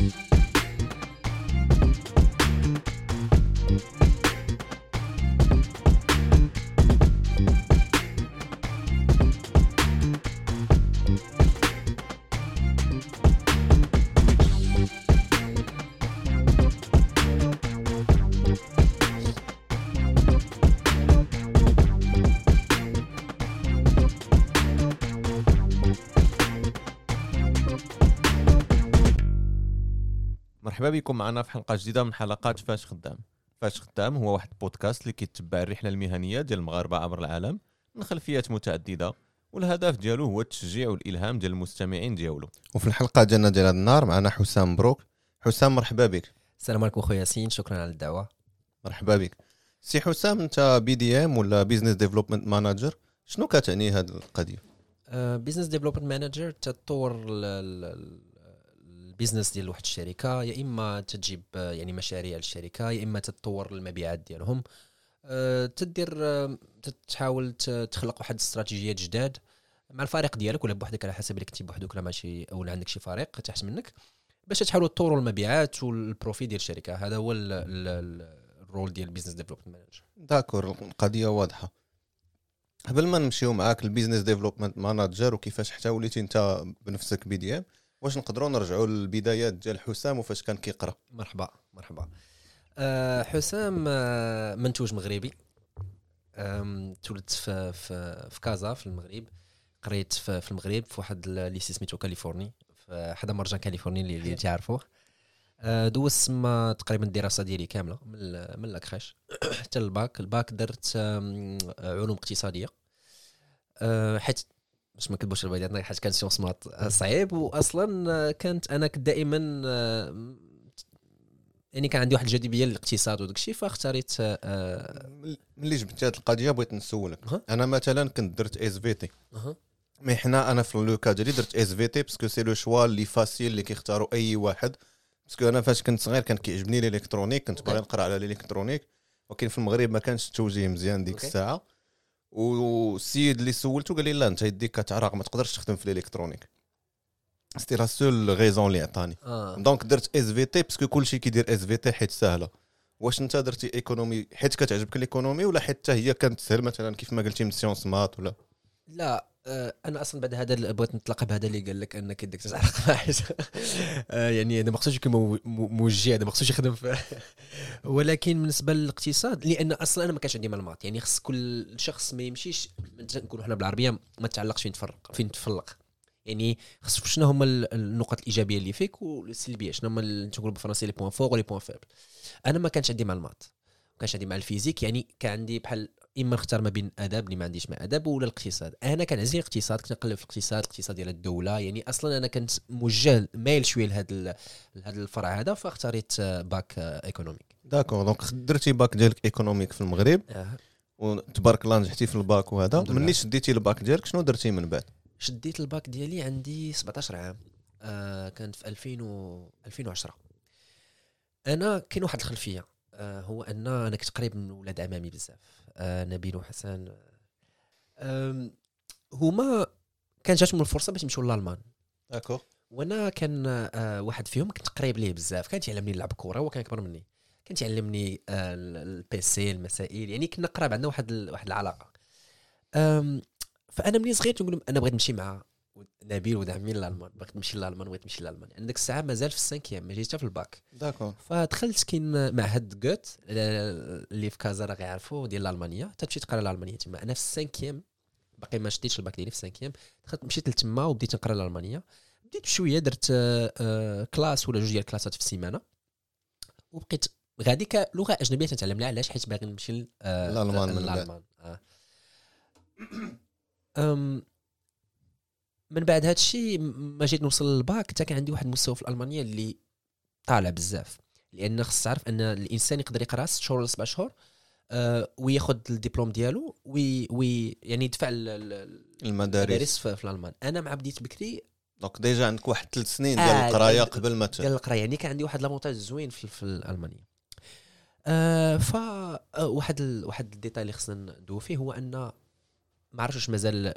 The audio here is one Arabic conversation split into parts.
you مرحبا بكم معنا في حلقة جديدة من حلقات فاش خدام. فاش خدام هو واحد البودكاست اللي كيتبع الرحلة المهنية ديال المغاربة عبر العالم من خلفيات متعددة والهدف ديالو هو التشجيع والإلهام ديال المستمعين ديالو. وفي الحلقة ديالنا ديال هذا النهار معنا حسام مبروك. حسام مرحبا بك. السلام عليكم خويا ياسين شكرا على الدعوة. مرحبا بك. سي حسام انت BDM ولا business development manager شنو كتعني هذه القضية؟ business development manager تطور ال business ديال واحد الشركة يا إما تجيب آه، يعني مشاريع للشركة يا إما تطور المبيعات ديالهم. آه، تدير آه، تحاول تخلق واحد الاستراتيجيات جداد مع الفريق ديالك ولا بوحدك على حسب اللي كنتي بوحدك ولا ماشي ولا عندك شي فريق تحت منك باش تحاولوا تطوروا المبيعات وال profit ديال الشركة. هذا هو ال- ال- ال- rôle ديال ال business development manager d'accord القضية واضحة. قبل ما نمشيو معاك ال business development manager وكيفاش حتى وليتي أنت بنفسك BDM واش نقدروا نرجعوا للبدايات ديال حسام وفاش كان كيقرأ؟ مرحبا مرحبا. أه حسام آه، منتوج مغربي. تولدت في في في كازا في المغرب. قريت في, في المغرب في واحد ال lycée سميتو كاليفورني في حدا مرجان كاليفورني اللي, اللي تعرفوه. أه، دوزت تما تقريبا الدراسة ديالي كاملة من من la crèche حتى ال bac ال bac درت علوم اقتصادية. أه، حيت باش ما نكذبوش على بعضياتنا حيت كان sciences maths صعيب واصلا آه، كانت أنا كنت دائما آه، يعني كان عندي واحد الجاذبيه للاقتصاد وداك الشيء فاختاريت آه، ملي جبتي هذه القضية بغيت نسولك. أنا مثلا كنت درت SVT. mais حنا أنا في le cas ديالي درت SVT parce que c'est le choix اللي facile اللي كيختاروا أي واحد parce que أنا فاش كنت صغير كان كيعجبني ال électronique كنت باغي. نقرا على ال électronique ولكن في المغرب ما كانش التوجيه مزيان ديك. الساعة والسيد اللي سولته قال لي لا انت يديك كتعرق ما تقدرش تخدم في ال électronique. c'était la seule raison اللي عطاني. آه. donc درت SVT parce que كلشي كيدير SVT حيت سهلة. واش انت درتي économie حيت كتعجبك ال économie ولا حيت هي كانت سهل مثلا كيف ما قلتي من sciences maths ولا؟ لا آه، أنا أصلا بعد هذا بغيت نطلق بهذا اللي قال لك أنك يدك واحد آه، يعني هذا ما خصوش يكون مو- مو- موجه هذا ما خصوش يخدم ولكن بالنسبة للاقتصاد لأن أصلا أنا ما كانش عندي معلومات. يعني خص كل شخص ما يمشيش نقولوا إحنا بالعربية ما تعلقش فين تفرق فين تفلق. يعني خص شنو هما ال- النقط الإيجابية اللي فيك والسلبية؟ شنو هما تقول بالفرنسي les points forts و les points faibles أنا ما كانش عندي معلومات. ما كانش عندي مع ال physique. يعني كان عندي بحال إما نختار ما بين الأدب اللي ما عنديش مع أدب ولا الاقتصاد. أنا كان عزيزي الاقتصاد كنت نقلب في الاقتصاد الاقتصاد ديال الدولة. يعني أصلا أنا كنت موجه مايل شوية لهذا لهذا الفرع هذا فاختاريت bac économique. d'accord. donc درتي باك ديالك économique في المغرب آه. وتبارك الله نجحتي في الباك وهذا. مني شديتي الباك ديالك شنو درتي من بعد؟ شديت الباك ديالي عندي 17 عام. آه كانت في 2000 و 2010 أنا كاين واحد الخلفية. آه هو أن أنا كنت قريب من ولاد عمامي بزاف. نبيل وحسن آه هما كان جاتهم الفرصة باش يمشيو لألمان. d'accord وأنا كان آه واحد فيهم كنت قريب ليه بزاف. كان تعلمني نلعب كرة هو كان أكبر مني. كان تعلمني آه ال- ال PC المسائل. يعني كنا قراب عندنا واحد واحد العلاقة. فأنا ملي صغير تنقول لهم أنا بغيت نمشي مع نبيل ولد عمي لالمان بغيت نمشي لالمان بغيت نمشي لالمان عندك الساعة مازال في ال cinquième ما جيتش حتى في ال bac. d'accord. فدخلت كاين معهد Goethe آه، اللي في كازا راه غيعرفوا ديال الألمانية. تمشي تقرا الألمانية تما. أنا في ال cinquième باقي ما شديتش الباك ديالي في ال cinquième. دخلت مشيت لتما وبديت نقرا الألمانية. بديت بشوية درت آه، classe ولا جوج ديال الكلاسات في السيمانة. وبقيت غادي كلغة أجنبية تنتعلم لها علاش؟ حيت باغي نمشي ل- آه، من بعد. هذا الشيء ما جيت نوصل للباك حتى كان عندي واحد المستوى في الالمانيه اللي طالع بزاف. لأن خص تعرف أن الإنسان يقدر يقرأ 6 شهور ولا 7 شهور آه وياخذ الدبلوم ديالو وي, وي يعني يدفع ال- ال- المدارس. في, في الألمان. أنا مع بديت بكري. donc déjà عندك واحد ثلاث سنين ديال آه، القراية قبل ما ت- ديال القراية. يعني كان عندي واحد l'avantage زوين في, في الألمانية. آه ف آه، واحد ال... واحد ال détail اللي خصنا ندوي فيه هو أن ما عرفتش مازال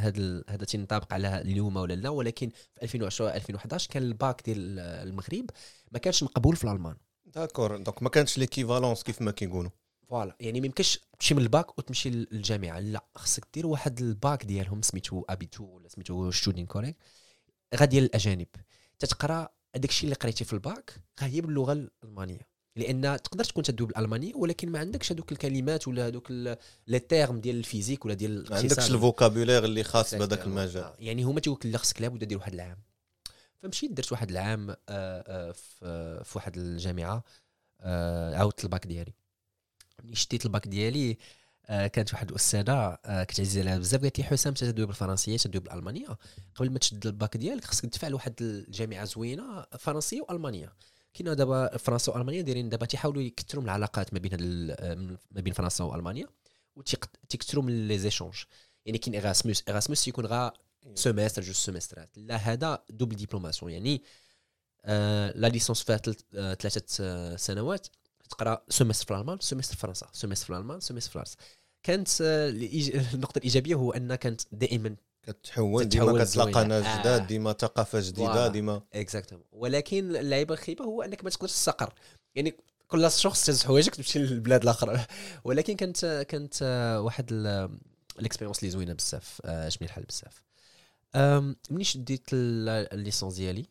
هذا هذا تينطبق على اليوم ولا لا ولكن في 2010 2011 كان الباك ديال المغرب ما كانش مقبول في الألمان. d'accord donc ما كانش l'équivalence كيف ما كيقولوا. voilà يعني ما يمكنش تمشي من الباك وتمشي للجامعة. لا خصك دير واحد الباك ديالهم سميتو Abitur ولا سميتو Studienkolleg غا ديال الاجانب تتقرا هذاك الشيء اللي قريتي في الباك غا هي باللغة الألمانية. لأن تقدر تكون تدوي بالالمانيه ولكن ما عندكش هذوك الكلمات ولا هذوك les termes ديال physique ولا ديال ما. عندكش الـ vocabulaire اللي خاص بهذاك. المجال. آه، يعني هما تيقول لك لا خصك لابد دير واحد العام. فمشيت درت واحد العام آه، آه، في واحد الجامعة عاودت الباك ديالي. ملي شديت الباك ديالي كانت واحد الأستاذة كنت عزيزه عليها بزاف قالت لي حسام أنت تدوي بالفرنسية تدوي بالألمانية. قبل ما تشد الباك ديالك خصك تدفع لواحد الجامعة زوينة فرنسية وألمانية. كاينة دابا فرنسا وألمانيا دايرين دابا تيحاولوا يكثروا من العلاقات ما بين ما بين فرنسا وألمانيا وتيكثروا من les échanges يعني كاين Erasmus Erasmus يكون غا semestre جوج سيمسترات لا هذا double diplomation يعني آه la licence فيها آه، ثلاثة آه، سنوات تقرا semestre في الألمان semestre في فرنسا semestre في الألمان semestre في فرنسا كانت آه، النقطة الإيجابية هو ان كانت دائما كتحول ديما كتلاقى زوينة. ناس آه. جداد ديما ثقافة جديدة. ديما. exactement ولكن اللعيبة الخيبه هو أنك ما تقدرش تستقر. يعني كل شخص تهز حوايجك تمشي للبلاد الاخرى ولكن كانت كانت آه، واحد ال- الـ expérience اللي زوينة بزاف آه، جميل الحال بزاف. ملي شديت ال- الـ licence ديالي.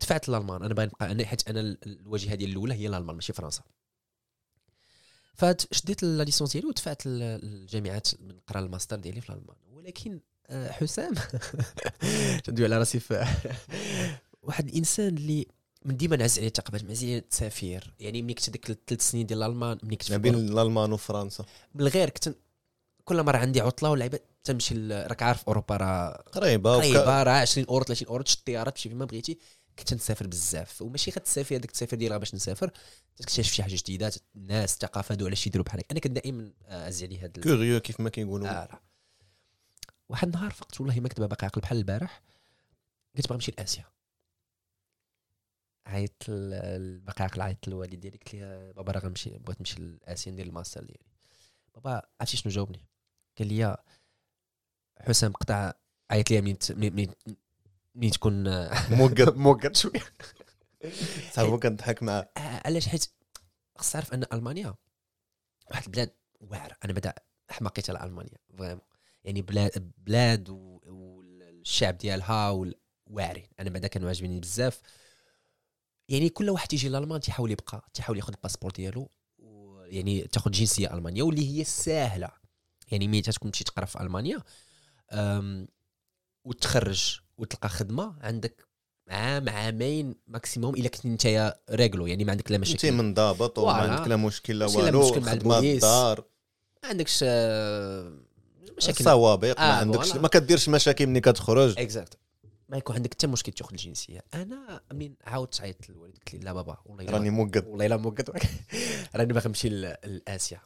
دفعت للالمان أنا باغي نبقى أنا حيت أنا ال- الواجهة ديالي الأولى هي الالمان ماشي فرنسا. فشديت la licence ديالي ودفعت للجامعات نقرا الماستر ديالي في الألمان. ولكن آه، حسام تندوي على راسي في واحد الإنسان اللي من ديما نعز عليه الثقافات نعز عليه تسافير يعني ملي كنت ديك الثلاث سنين ديال الألمان ملي كنت ما بين الألمان وفرنسا. من الغير كنت كل مرة عندي عطلة ولعبه تمشي راك عارف أوروبا راه قريبة قريبة راه 20 أورو 30 أورو تشد الطيارة تمشي فيما بغيتي. كنت نسافر بزاف وماشي غير تسافر هذاك التسافر ديالها باش نسافر تكتشف شي حاجة جديدة الناس الثقافه هادو علاش يديروا بحال هكا. أنا كنت دائما عز عليه هذا curieux كيف ما كيقولوا. آه. واحد النهار فقت والله ما كنت باقي عاقل بحال البارح قلت باغي نمشي لآسيا. عيطت باقي عاقل عيطت للوالد ديالي قلت لي بابا راه غنمشي بغيت نمشي لآسيا ندير الماستر ديالي. بابا عرفتي شنو جاوبني؟ قال لي حسام قطع عيط لي منين ت- منين منين تكون موقد موقد شوية صاحبو كنضحك معاه علاش؟ حيت خص تعرف أن ألمانيا واحد البلاد واعرة. أنا بعدا حماقيت على ألمانيا. vraiment. يعني بلاد بلاد والشعب ديالها واعرين. أنا بعدا كانوا عاجبيني بزاف. يعني كل واحد تيجي لألمان تيحاول يبقى تيحاول ياخذ الـ passeport ديالو. يعني تاخذ جنسية ألمانية واللي هي ساهلة. يعني ملي تكون تمشي تقرا في ألمانيا وتخرج وتلقى خدمة عندك عام عامين maximum إلا كنت أنت réglo يعني ما عندك لا أنت مشاكل منضبط وما. عندك لا مشكل لا والو مشكل مع البوليس. الدار ما عندكش آه، مشاكل. السوابق ما آه، عندكش voilà. ما كديرش مشاكل ملي كتخرج. exact ما يكون عندك حتى مشكل تاخذ الجنسية. أنا منين عاودت عيطت للوالد قلت لي لا بابا والله راني موقد. والله إلا موقد. راني باغي نمشي لآسيا.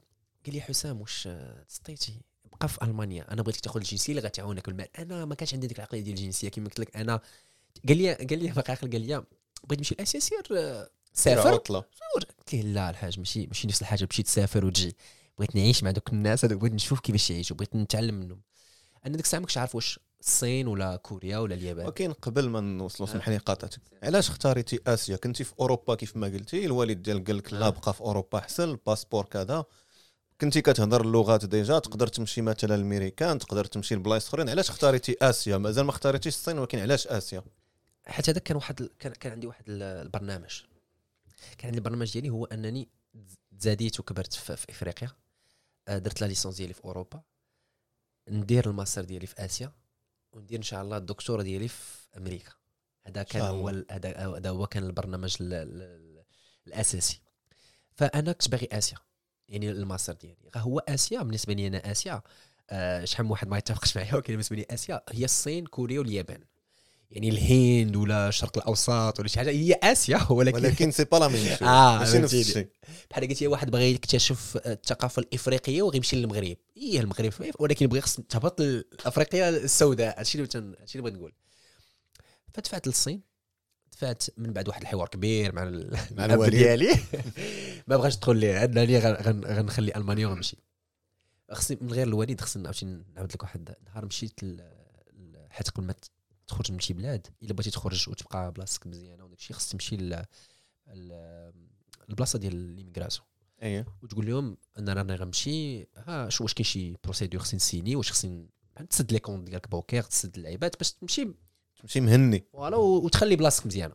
قال لي حسام واش آه، تسطيتي بقى في ألمانيا. أنا بغيتك تاخذ الجنسية اللي غتعاونك المال. أنا ما كانش عندي ديك العقلية ديال الجنسية. كما قلت لك أنا قال لي قال لي باقي عاقل قال لي بغيت نمشي لأسيا سير آه، سافر. عطلة. قلت له لا الحاج ماشي ماشي نفس الحاجة. مشيت تسافر وتجي. بغيت نعيش مع دوك الناس هذوك بغيت نشوف كيفاش يعيشوا. بغيت نتعلم منهم. أنا ديك الساعة ما كنتش عارف واش الصين ولا كوريا ولا اليابان. ولكن قبل ما نوصلوا آه. سمح لي قاطعتك علاش اختاريتي آسيا؟ كنتي في أوروبا كيف ما قلتي. الوالد ديالك قال لك لا آه. بقى في أوروبا أحسن. الـ passeport كذا. كنتي كتهضر اللغات déjà تقدر تمشي مثلا للميريكان تقدر تمشي لبلايص أخرين علاش اختاريتي آسيا؟ مازال ما اختاريتيش الصين ولكن علاش آسيا؟ حتى هذاك كان واحد كان, كان عندي واحد ال- البرنامج. كان عندي البرنامج ديالي هو أنني تزاديت وكبرت في, في إفريقيا. آه، درت la licence ديالي في أوروبا. ندير الماستر ديالي في آسيا وندير إن شاء الله الدكتوراه ديالي في أمريكا. هذا كان هو هذا هو كان البرنامج ال ال الأساسي. فأنا كنت باغي آسيا. يعني الماستر ديالي. هو آسيا بالنسبة لي أنا آسيا آه شحال من واحد ما يتفقش معايا ولكن بالنسبة لي آسيا هي الصين كوريا واليابان. يعني الهند ولا الشرق الأوسط ولا شي حاجة هي آسيا ولكن, ولكن c'est pas la même آه، ماشي نفس. الشيء. بحال قلتي واحد باغي يكتشف الثقافة الإفريقية وغيمشي للمغرب. إيه المغرب ولكن بغى خص تهبط لافريقيا السوداء. هادشي اللي تن- هادشي اللي بغيت نقول. فدفعت للصين. دفعت من بعد واحد الحوار كبير مع مع الأب. ديالي. ما بغاش تدخل ليه عندنا غن- غنخلي ألمانيا ونمشي. خصني من غير الوالد خصني عاوتاني نعاود لك واحد نهار مشيت حيت قبل ما تخرج من شي بلاد إلا بغيتي تخرج وتبقى بلاصتك مزيانة وداك الشيء خصك تمشي البلاصه ديال l'immigration اييه وتقول لهم أنا راني غنمشي ها شو واش كاين شي procédure خصني نسيني واش خصني تسد les comptes ديالك بوكير تسد اللعيبات باش تمشي تمشي مهني. voilà وتخلي بلاصتك مزيانة.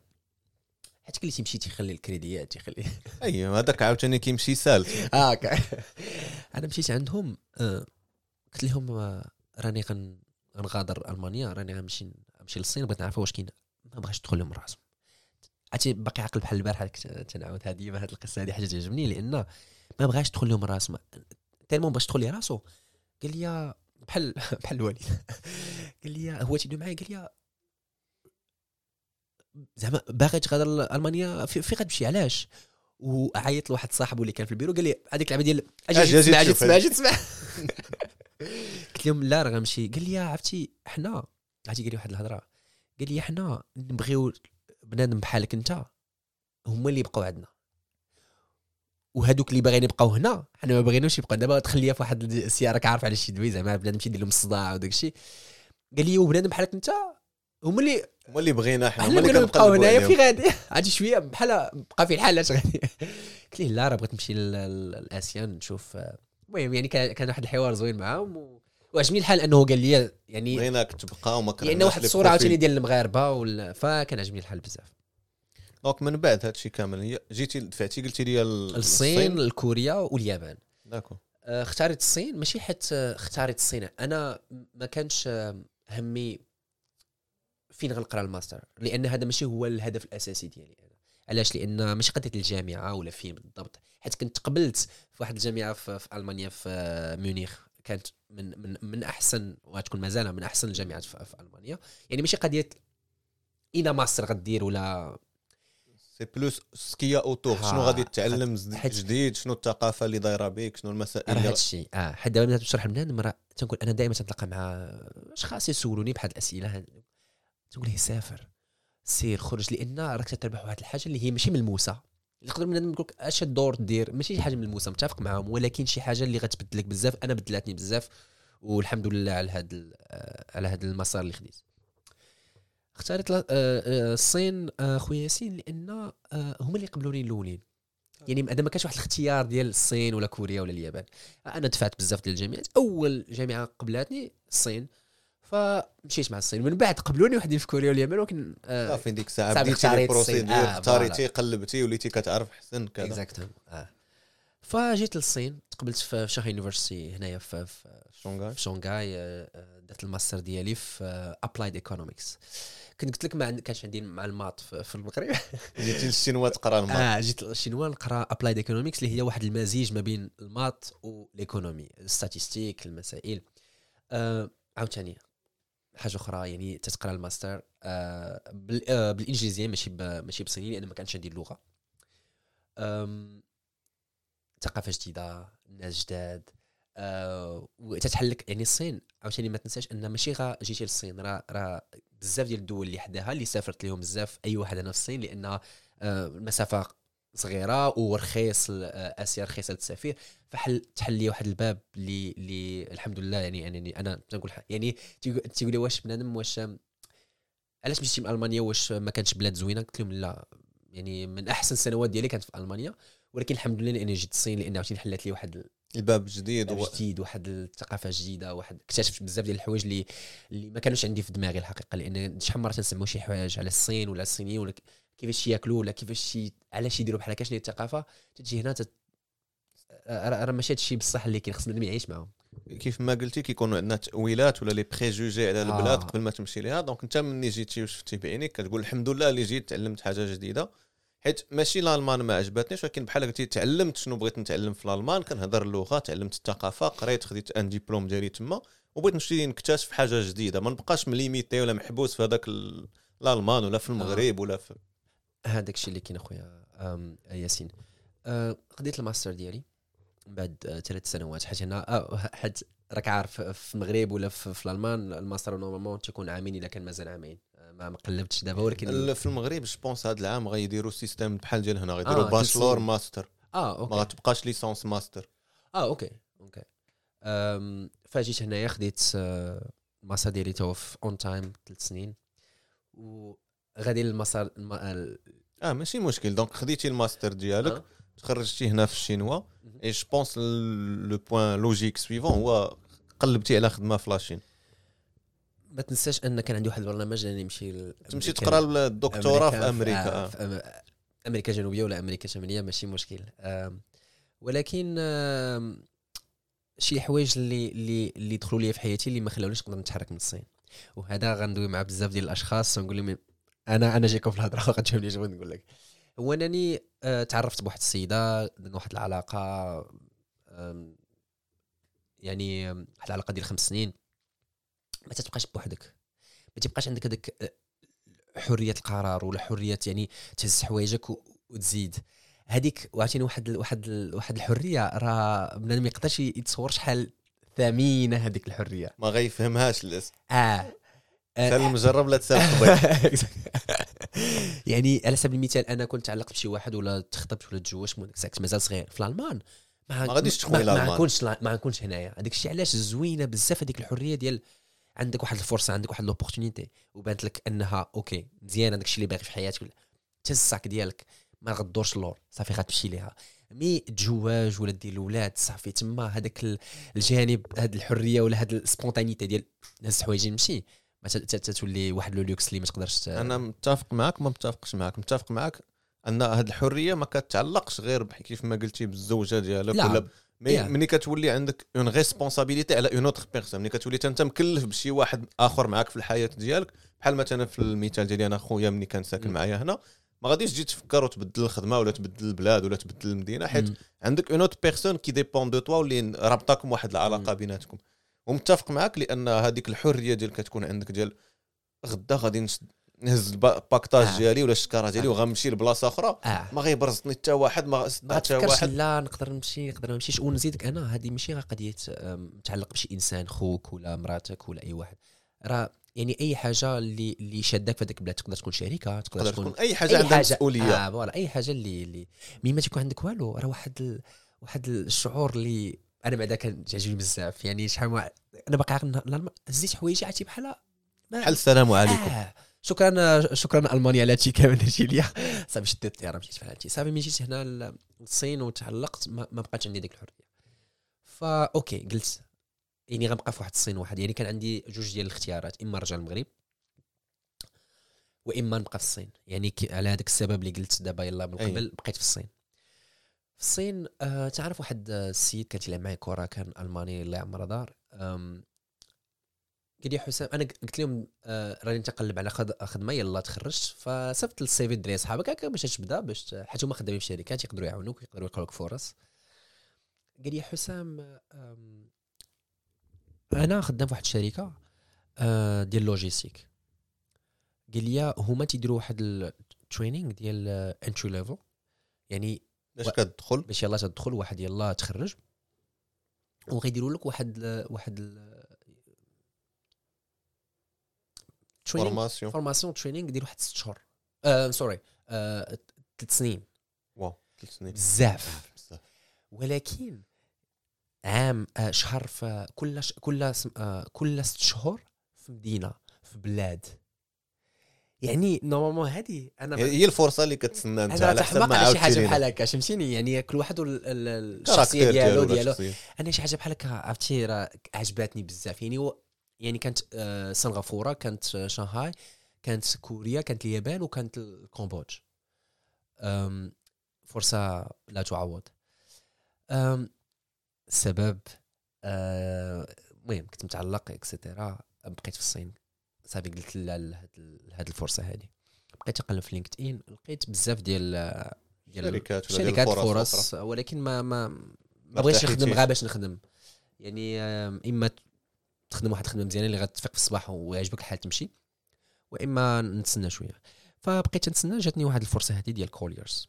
حيت كلي تيمشي تيخلي الكريديات تيخلي اييه هذاك عاوتاني كيمشي سالت هاكا أنا مشيت عندهم آه، قلت لهم آه، راني غن غنغادر ألمانيا راني غنمشي نمشي للصين بغيت نعرف واش كاين. ما بغاش تدخل لهم راسهم. عرفتي باقي عاقل بحال البارحة تنعاود هذه ديما هذه القصة هذه حاجة تعجبني لأن ما بغاش تدخل لهم راسهم. تيرمون باش تدخل لي راسو. قال لي بحال بحال الوالد. قال لي هو تيدوي معايا؟ قال لي زعما باغي تغادر ألمانيا في, في غتمشي علاش؟ وعيط لواحد صاحبه اللي كان في البيرو قال لي هذيك اللعبه ديال أجي تسمع أجي تسمع. أجي تسمع. قلت لهم لا راه غنمشي. قال لي عرفتي حنا عرفتي قال لي واحد الهضرة. قال لي حنا نبغيو بنادم بحالك انت هما اللي يبقاو عندنا. وهذوك اللي باغيين يبقاو هنا حنا ما باغيينوش يبقاو. دابا تخليها في واحد السيارة راك عارف على شي دوي زعما بنادم تيدير لهم الصداع وداك الشيء قال لي وبنادم بحالك انت هما اللي هما اللي بغينا حنا هما اللي بغينا نبقاو كنقلبوا هنايا في. غادي. عادي شوية بحال بقى في الحال اش غادي قلت ليه لا راه بغيت نمشي لل- لل- لاسيان نشوف. المهم يعني كان واحد الحوار زوين معاهم وعجبني الحال أنه قال لي يعني بغيناك تبقى وما لأن كرهناش واحد لي الصورة عاوتاني. ديال المغاربة فكان عجبني الحال بزاف. donc من بعد هادشي كامل هي جيتي دفعتي قلتي لي ال- الصين الكوريا واليابان. d'accord آه، اختاريت الصين ماشي حيت آه، اختاريت الصين. أنا ما كانش آه، همي فين غنقرا الماستر؟ لأن هذا ماشي هو الهدف الأساسي ديالي أنا. علاش؟ لأن ماشي قضية الجامعة ولا فين بالضبط. حيت كنت قبلت في واحد الجامعة في, في ألمانيا في ميونخ كانت من من من أحسن وغتكون مازال من أحسن الجامعات في, في ألمانيا. يعني ماشي قضية إلى ماستر غدير ولا c'est plus ce qu'il y a autour شنو غادي تتعلم جديد؟ شنو الثقافة اللي دايرة بك شنو المسائل هذا الشيء آه حيت دابا ملي تنشرح لبنادم راه تنقول أنا دائما تنتلاقى مع أشخاص يسولوني بهذه الأسئلة تنقول ليه سافر سير خرج لأن راك تربح واحد الحاجة اللي هي ماشي ملموسة. يقدر بنادم يقول لك أش الدور دير؟ ماشي شي حاجة ملموسة متفق معاهم ولكن شي حاجة اللي غتبدلك بزاف أنا بدلاتني بزاف والحمد لله على هذا على هذا المسار اللي خديت. اختاريت آه، آه، الصين آه، خويا ياسين لأن هما اللي قبلوني الأولين. يعني هذا ما كانش واحد الاختيار ديال الصين ولا كوريا ولا اليابان. أنا دفعت بزاف ديال الجامعات. أول جامعة قبلاتني الصين. فمشيت مع الصين. من بعد قبلوني وحدين في كوريا واليابان ولكن آه صافي ديك الساعة بديتي لي اختاريت الصين. procédure آه، اختاريتي قلبتي وليتي كتعرف احسن كذا. exactement آه. فجيت للصين تقبلت في شانغهاي University هنايا في, شونغاي في شونغهاي آه، آه، درت الماستر ديالي في applied economics كنت قلت لك ما كانش عندي معلومات في, في المغرب. جيتي للشينوا تقرا ال maths. آه جيت الشينوا نقرا applied economics اللي هي واحد المزيج ما بين ال maths وال économie ال statistiques المسائل. آه عاوتاني. حاجة أخرى يعني تتقرأ الماستر آه آه بالإنجليزية ماشي ماشي بصيني لأن ما كانش عندي اللغة. ثقافة جديدة ناس جداد آه وتتحلك يعني الصين عاوتاني ما تنساش أن ماشي غا جيتي للصين راه راه بزاف ديال الدول اللي حداها اللي سافرت لهم بزاف أي واحد أنا في الصين لأن المسافة صغيرة ورخيص آه، آسيا رخيصة للتسافير. فحل تحل لي واحد الباب اللي اللي الحمد لله يعني يعني أنا تنقول يعني تيقو- تيقول لي واش بنادم واش علاش مشيتي من ألمانيا؟ واش ما كانتش بلاد زوينة؟ قلت لهم لا يعني من أحسن السنوات ديالي كانت في ألمانيا ولكن الحمد لله لأني جيت الصين لأن عاوتاني حلت لي واحد الباب جديد و... جديد واحد الثقافة جديدة واحد اكتشفت بزاف ديال الحوايج اللي اللي ما كانوش عندي في دماغي الحقيقة لأن شحال مرة تنسمعوا شي حوايج على الصين ولا الصينيين ولا كيفاش ياكلوا ولا كيفاش علاش يديروا بحال هكا شنو الثقافة؟ تجي هنا تت... راه راه ماشي هادشي بصح اللي كاين خصنا يعيش معاهم. كيف ما قلتي كيكونوا عندنا تأويلات ولا les préjugés على آه. البلاد قبل ما تمشي ليها. donc انت ملي جيتي وشفتي بعينيك كتقول الحمد لله اللي جيت تعلمت حاجة جديدة. حيت ماشي الألمان ما عجبتنيش ولكن بحال قلتي تعلمت شنو بغيت نتعلم في الألمان. كنهضر اللغة تعلمت الثقافة قريت خديت un diplôme ديالي تما وبغيت نمشي نكتشف حاجة جديدة. ما نبقاش مليميتي ولا محبوس في هذاك ال- الألمان ولا في المغرب ولا في هذاك الشيء اللي كاين اخويا ياسين. أه، قضيت الماستر ديالي من بعد ثلاث سنوات حيت هنا أه، حيت راك عارف في المغرب ولا في, في الألمان ال master normalement تيكون عامين إلا كان مازال عامين. ما ما قلبتش دابا ولكن في المغرب je pense هذا العام غيديروا système بحال ديال هنا غيديروا آه، bachelor. master آه ما okay غتبقاش licence master آه okay okay. فجيت هنايا خديت آه، المسار ديالي tout fait on time ثلاث سنين. وغادي للمسار الم- ال- آه ماشي مشكل donc خديتي الماستر ديالك آه. تخرجتي هنا في الشينوا. et je pense le point logique suivant هو قلبتي على خدمة في la Chine ما تنساش أن كان عندي واحد البرنامج اني نمشي تمشي تقرأ الدكتوراه في أمريكا آه، آه. في أم- أمريكا الجنوبية ولا أمريكا الشمالية ماشي مشكل آم، ولكن آم، شي حوايج اللي اللي اللي دخلوا لي في حياتي اللي ما خلاونيش نقدر نتحرك من الصين وهذا غندوي مع بزاف ديال الأشخاص ونقول لهم أنا أنا جايكم في الهضره غتفهمني اش بغيت نقول لك. هو أنني آه، تعرفت بواحد السيدة درنا واحد العلاقة يعني واحد العلاقة ديال خمس سنين. ما تتبقاش بوحدك. ما تبقاش عندك هذاك آه، حرية القرار ولا حرية يعني تهز حوايجك وتزيد. هذيك وعطيني واحد ال- واحد ال- واحد الحرية. راه بنادم ما يقدرش يتصور شحال ثمينة هذيك الحرية. ما غيفهمهاش الناس آه. سأل آه، المجرب لا تسأل الطبيب يعني على سبيل المثال أنا كنت تعلقت بشي واحد ولا تخطبت ولا تزوجت ساكت مازال صغير في الألمان. ما غاديش تخوي ما. نكونش ما نكونش هنايا. هذاك الشيء علاش زوينة بزاف هذيك الحرية ديال عندك واحد الفرصة عندك واحد l'opportunité وبانت لك أنها okay مزيان هذاك الشيء اللي باغي في حياتك ولا تهز ال sac ديالك ما غدورش اللور صافي غتمشي ليها. mais تزواج ولا دير الاولاد صافي تما هذاك ال- الجانب هاد الحرية ولا هاد ال spontanéité ديال نهز حوايجي نمشي ما ت- ت- تولي واحد le luxe اللي ما تقدرش أنا متفق معك ما متفقش معك متفق معك أن هذه الحرية ما كتعلقش غير كيف ما قلتي بالزوجة ديالك لا. ولا mais يا. ملي كتولي عندك une responsabilité على une autre personne ملي كتولي انت مكلف بشي واحد آخر معاك في الحياة ديالك بحال مثلا في المثال ديالي أنا خويا ملي كان ساكن. معايا هنا ما غاديش تجي تفكر وتبدل الخدمة ولا تبدل البلاد ولا تبدل المدينة حيت. عندك une autre personne qui dépend de toi واللي رابطاكم واحد العلاقة. بيناتكم ومتفق معك لأن هذيك الحرية ديال كتكون عندك ديال غدا غادي نهز ال paquetage آه. ديالي ولا الشكاره ديالي آه. وغنمشي لبلاصة أخرى. آه. ما غيبرزني حتى واحد ما حتى واحد. لا نقدر نمشي نقدر ما نمشيش. ونزيدك أنا هذه ماشي غير قضية متعلق بشي إنسان خوك ولا مراتك ولا أي واحد. راه يعني أي حاجة اللي اللي شادك في هذاك البلاد تقدر تكون شركه تقدر تكون تكون أي حاجة عندها مسؤولية. آه voilà أي حاجة اللي اللي mais ما تكون عندك والو راه واحد ال... واحد الشعور اللي أنا بعدا كان تعجبني بزاف. يعني شحال ما أنا باقي عاقل هزيت حوايجي عرفتي بحال بحال السلام عليكم. آه. شكرا شكرا ألمانيا على هادشي كامل درتي ليا صافي شديت الطيارة مشيت في هادشي. صافي ملي جيت هنا للصين وتعلقت ما, ما بقاتش عندي ديك الحرية. فا OK قلت يعني غنبقى في واحد الصين واحد. يعني كان عندي جوج ديال الاختيارات إما نرجع للمغرب وإما نبقى في الصين. يعني على هذاك السبب اللي قلت دابا يلا من. قبل بقيت في الصين. في الصين آه تعرف واحد السيد كان تيلعب معايا كره كان ألماني الله يعمر دار قال لي حسام أنا قلت لهم آه راني نتقلب على خد- خدمة يلا تخرجت فصيفط ال CV دري صحابك هكا باش تبدا باش حيت هما خدامين في شركات يقدروا يعاونوك يقدروا يلقاو لك فرص. قال لي حسام أنا خدام في واحد الشركة آه ديال logistique قال لي هما تيديروا واحد ال training ديال entry level يعني باش كتدخل. باش يلا تدخل واحد يلا تخرج. وغيديروا لك واحد ال واحد training. formation formation training ديال واحد ست شهور. آه sorry آه ثلاث سنين. wow ثلاث سنين. بزاف. ولكن عام آه شهر في كل ش... كل. آه كل ست شهور في مدينة في بلاد. يعني normalement هذه أنا هي الفرصة اللي كتسنى أنت على حسب ما شي حاجة بحال هكا فهمتيني يعني كل واحد الشخصية ديالو ديالو. أنا شي حاجة بحال هكا عرفتي؟ راه عجباتني بزاف. يعني هو يعني كانت آه، سنغافورة كانت آه، شانغهاي كانت كوريا كانت اليابان وكانت الكمبودج أم، فرصة لا تعوض. السبب آه، المهم كنت متعلق et cetera بقيت في الصين. صافي قلت لا لهاد الفرصة هذه بقيت نقلب في لينكد ان لقيت بزاف ديال ديال شركات شركات فرص. ولكن ما ما ما بغيتش نخدم. غير باش نخدم. يعني إما تخدم واحد الخدمة مزيانة اللي غتفيق في الصباح ويعجبك الحال تمشي وإما نتسنى شوية. فبقيت نتسنى جاتني واحد الفرصة هذه ديال كوليرز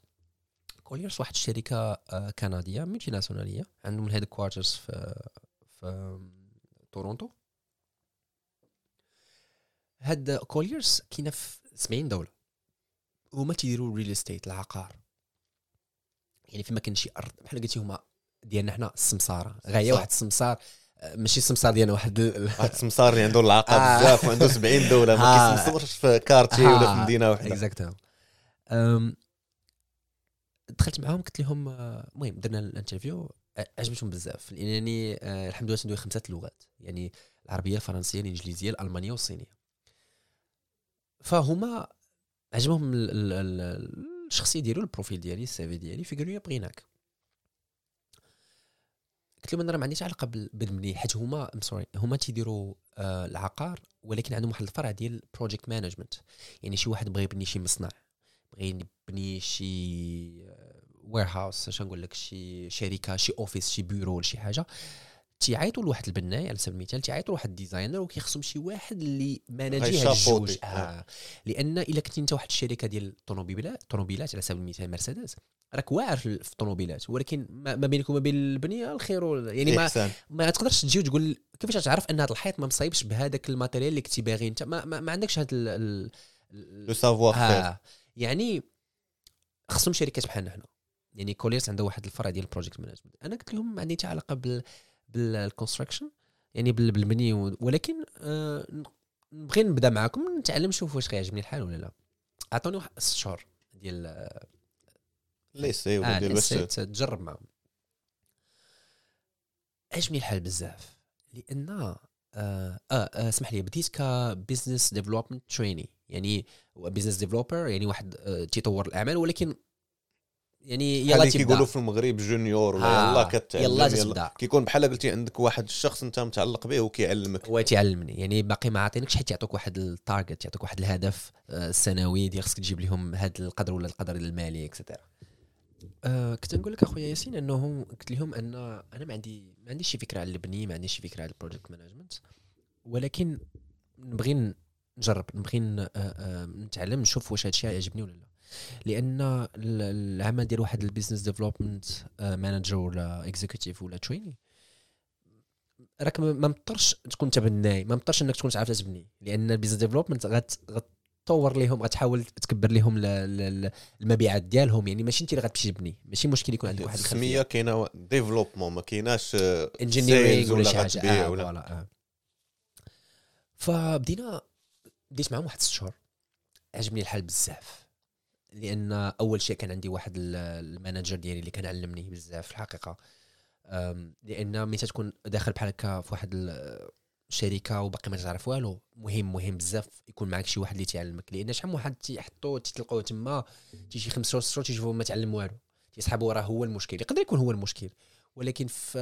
كوليرز واحد الشركة آه، كندية multinationale عندهم ال headquarters في في تورونتو. هاد كوليرز كاينة في 70 دولة. هما تيديروا ال real estate العقار. يعني فيما كان شي أرض بحال قلتي هما ديالنا حنا السمسارة. غاية. واحد السمسار ماشي السمسار ديالنا واحد واحد السمسار اللي عنده العاقه آه. بزاف وعنده 70 دولة ما آه. كيسمسرش في quartier ولا في مدينة واحدة exacto دخلت معاهم قلت لهم آه، المهم درنا ال interview آه، عجبتهم بزاف. لأنني آه، الحمد لله ندوي خمسة لغات. يعني العربية الفرنسية الإنجليزية الألمانية والصينية. فهما عجبهم ال- ال- ال- الشخصية ديالو ال profil ديالي ال CV ديالي فقالوا لي بغيناك. قلت لهم أنا راه ما عنديش علاقة بال- بالمبني حيت هما sorry هما تيديروا آه العقار ولكن عندهم واحد الفرع ديال project management يعني شي واحد بغى يبني شي مصنع بغى يبني شي warehouse اش نقول لك شي شركة شي office شي بيرو شي حاجة. تيعيطوا لواحد البناي على سبيل المثال تيعيطوا لواحد ال designer وكيخصهم شي واحد اللي غيشابوطي. الجوج. آه. لأن إلا كنتي أنت واحد الشركة ديال الطوموبيلات الطوموبيلات على سبيل المثال مرسيدس راك واعر في الطوموبيلات ولكن ما بينك وما بين البنية الخير يعني ما إحسان. ما تقدرش تجي وتقول كيفاش تعرف أن هذا الحيط ما مصايبش بهذاك ال material اللي كنتي باغي؟ أنت ما, ما, ما عندكش هذا le savoir آه. يعني خصهم شركات بحالنا حنا يعني كوليرس عنده واحد الفرع ديال ال project management. أنا قلت لهم ما عندي حتى علاقه بال بال construction يعني بال- بالبني ولكن آه نبغي نبدأ معاكم نتعلم نشوف واش غيعجبني الحال ولا لا. عطوني واحد ست شهور ديال l'essai ولا آه ديال باش تجرب معهم عجبني الحال بزاف لأن آه, آه, آه اسمح لي بديت ك business development trainee يعني business developer يعني واحد آه تيطور الأعمال ولكن يعني يلا تبدأ. كيقولوا في المغرب junior ولا يلا كتعلم يلا تبدأ. كيكون بحال قلتي عندك واحد الشخص انت متعلق به وكيعلمك هو تيعلمني يعني باقي ما عاطينكش حيت يعطوك واحد ال target يعطوك واحد الهدف آه، سنوي ديال خصك تجيب لهم هذا القدر ولا القدر المالي et cetera آه كنت نقول لك أخويا ياسين أنه قلت لهم أن أنا ما عندي ما عنديش شي فكرة على البني ما عنديش شي فكرة على ال project management ولكن نبغي نجرب نبغي آه، آه، نتعلم نشوف واش هادشي يعجبني ولا لا. لأن ال- العمل ديال واحد ال business development manager ولا executive ولا trainee راك ما مضطرش تكون انت بناي ما مضطرش انك تكون تعرف تبني لأن ال business development غت غتطور ليهم غتحاول تكبر لهم المبيعات ديالهم يعني ماشي انت اللي غتمشي تبني ماشي مشكل يكون عندك واحد السميه كاينة développement ما كايناش آه، engineering sales ولا ولا شي حاجة. آه ولا- voilà آه. فبدينا بديت معاهم واحد ست شهور عجبني الحال بزاف. لأن أول شيء كان عندي واحد ال- ال manager ديالي اللي كان علمني بزاف في الحقيقة. لأن ملي تكون داخل بحال هكا في واحد ال- الشركة وباقي ما تعرف والو مهم مهم بزاف يكون معك شي واحد اللي تعلمك. لأن شحال من واحد تيحطو تلقاوه تما تيجي خمس شهور تيشوفو ما تعلم والو. تيسحبوا راه هو المشكل يقدر يكون هو المشكل. ولكن في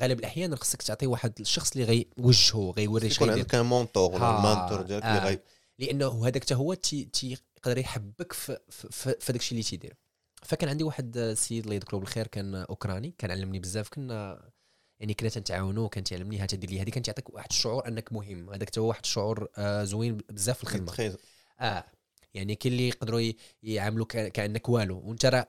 غالب الأحيان خصك تعطي واحد الشخص اللي غيوجهه غيوري يكون شي عندك un mentor ولا ها، mentor ديالك اللي آه. لأنه هذاك حتى هو تي- تيقدر يحبك في في, في, في داك الشيء اللي تيدير. فكان عندي واحد السيد الله يذكره بالخير كان أوكراني كان علمني بزاف كنا يعني كنا تنتعاونوا كان تيعلمني ها تدير لي هذه كان تعطيك واحد الشعور أنك مهم. هذاك حتى هو واحد الشعور آه زوين بزاف في الخدمة. آه يعني كاين اللي يقدروا يعاملوك كا- كأنك والو. وانت راه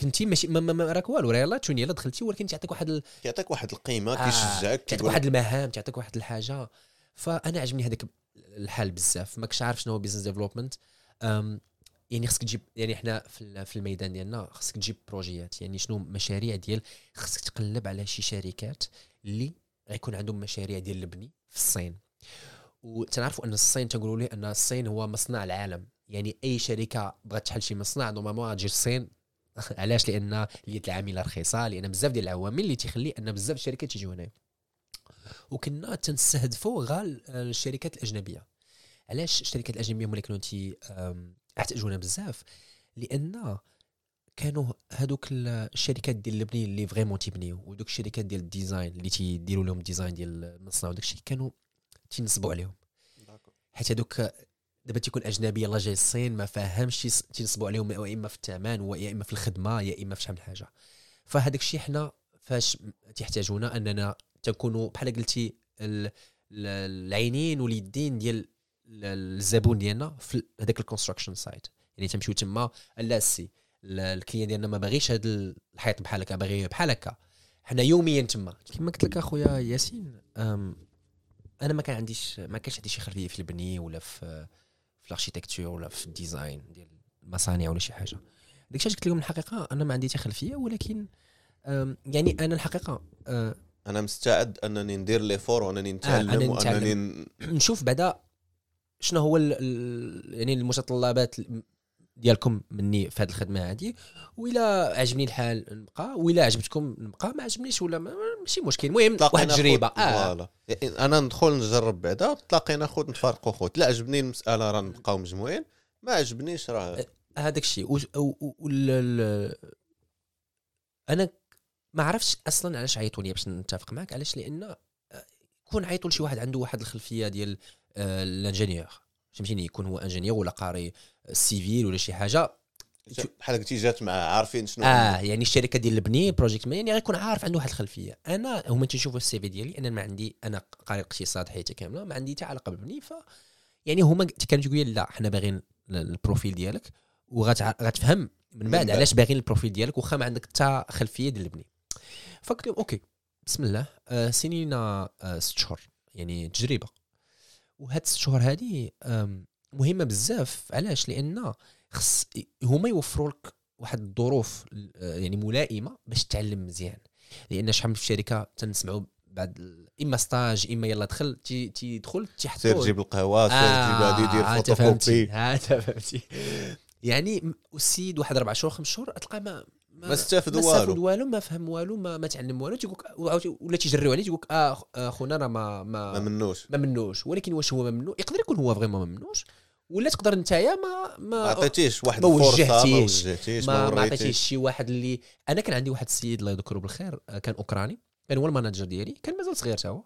كنتي ماشي ما, ما, ما راك والو راه يلاه توني يلا دخلتي ولكن تعطيك واحد ال... كيعطيك واحد القيمة آه، كيشجعك تعطيك واحد المهام تعطيك واحد الحاجة. فأنا عجبني هذاك الحال بزاف ماكش عارف شنو هو business development يعني خصك تجيب يعني إحنا في ال- في الميدان ديالنا خصك تجيب projets يعني شنو مشاريع ديال خصك تقلب على شي شركات اللي غيكون عندهم مشاريع ديال البني في الصين. وتنعرفوا أن الصين تنقولوا ليه أن الصين هو مصنع العالم. يعني أي شركة بغات تحل شي مصنع normalement غتجي الصين علاش؟ لأن اليد العاملة رخيصة لأن بزاف ديال العوامل اللي تيخلي أن بزاف الشركات تيجيو هنا وكنا تنستهدفوا غير الشركات الأجنبية. علاش الشركات الأجنبية هما اللي كانوا تي أم، احتاجونا بزاف؟ لأن كانوا هذوك الشركات ديال البني اللي vraiment تيبنيو ودوك الشركات ديال ال design اللي تيديروا لهم ال design ديال المصنع وداك الشيء كانوا تينصبوا عليهم. حيت هذوك دابا تيكون أجنبي يلاه جاي الصين ما فاهمش تينصبوا عليهم يا إما في الثمن ويا إما في الخدمة يا إما في شحال من حاجة. فهذاك الشيء حنا فاش تحتاجونا أننا تكونوا بحال قلتي ال- ال- العينين واليدين ديال ال- الزبون ديالنا في هذاك ال construction site يعني تمشيو تما لا سي ال- ال client ديالنا ما باغيش هذا الحيط بحال هكا باغي بحال هكا. حنا يوميا تما. كما قلت لك أخويا ياسين أنا ما كان عنديش ما كانش عندي شي خلفية في البني ولا في في ال architecture ولا في ال design ديال المصانع ولا شي حاجة. داك الشيء قلت لهم الحقيقة أنا ما عندي حتى خلفية ولكن يعني أنا الحقيقة أه، أنا مستعد أنني ندير لي فور وانني نتعلم أنا وأنني ن- نشوف بعدا شنو هو ال ال يعني المتطلبات ديالكم مني في هذه الخدمة هذه وإلا عجبني الحال نبقى وإلا عجبتكم نبقى ما عجبنيش ولا ما ماشي مشكل. المهم واحد التجربه آه. أنا ندخل نجرب بعدا تلاقينا خود نفرقوا خود لا عجبني المسألة راه نبقاو مجموعين. ما عجبنيش راه هذاك الشيء. أنا ما عرفتش أصلا علاش عيطوا لي باش نتفق معك علاش؟ لأن يكون عيطوا لشي واحد عنده واحد الخلفية ديال آه، ال ingénieur فهمتيني؟ يكون هو ingénieur ولا قاري civil ولا شي حاجة. بحال قلتي جات مع عارفين شنو؟ آه يعني الشركة ديال البني project man يعني غيكون عارف عنده واحد الخلفية. أنا هما تيشوفوا ال CV ديالي أنا ما عندي أنا قاري اقتصاد حياتي كاملة ما عندي حتى علاقة بالبني ف يعني هما كانوا تيقولوا لي لا حنا باغيين ال- ال profil ديالك وغتفهم من بعد بعد. علاش باغيين ال profil ديالك واخا ما عندك حتى خلفية ديال البني. فقلت لهم okay بسم الله آه سنينا آه ست شهور يعني تجربة. وهاد الست شهور هذه مهمة بزاف. علاش؟ لأن خص هما يوفروا لك واحد الظروف آه، يعني ملائمة باش تتعلم مزيان. لأن شحال من في الشركة تنسمعوا بعد إما stage إما يلا دخل تي- تيدخل تيحطوا سير جيب القهوة سير جيب هادي دير فوتوكوبي. انت فهمتي يعني والسيد واحد أربع شهور خمس شهور تلقى ما ما استافد ما استافد والو. والو ما فهم والو ما, ما تعلم والو تيقول ولا تيجريو عليه تيقول لك آه آه، خونا راه ما ما ما منوش. ما منوش. ولكن واش هو ما منوش يقدر يكون هو vraiment ما منوش. ولا تقدر نتايا ما ما ما عطيتيش واحد ما الفرصة ما وجهتيش. ما, ما. عطيتيش شي واحد اللي أنا كان عندي واحد السيد الله يذكره بالخير آه، كان أوكراني كان هو ال manager ديالي كان مازال صغير تا هو.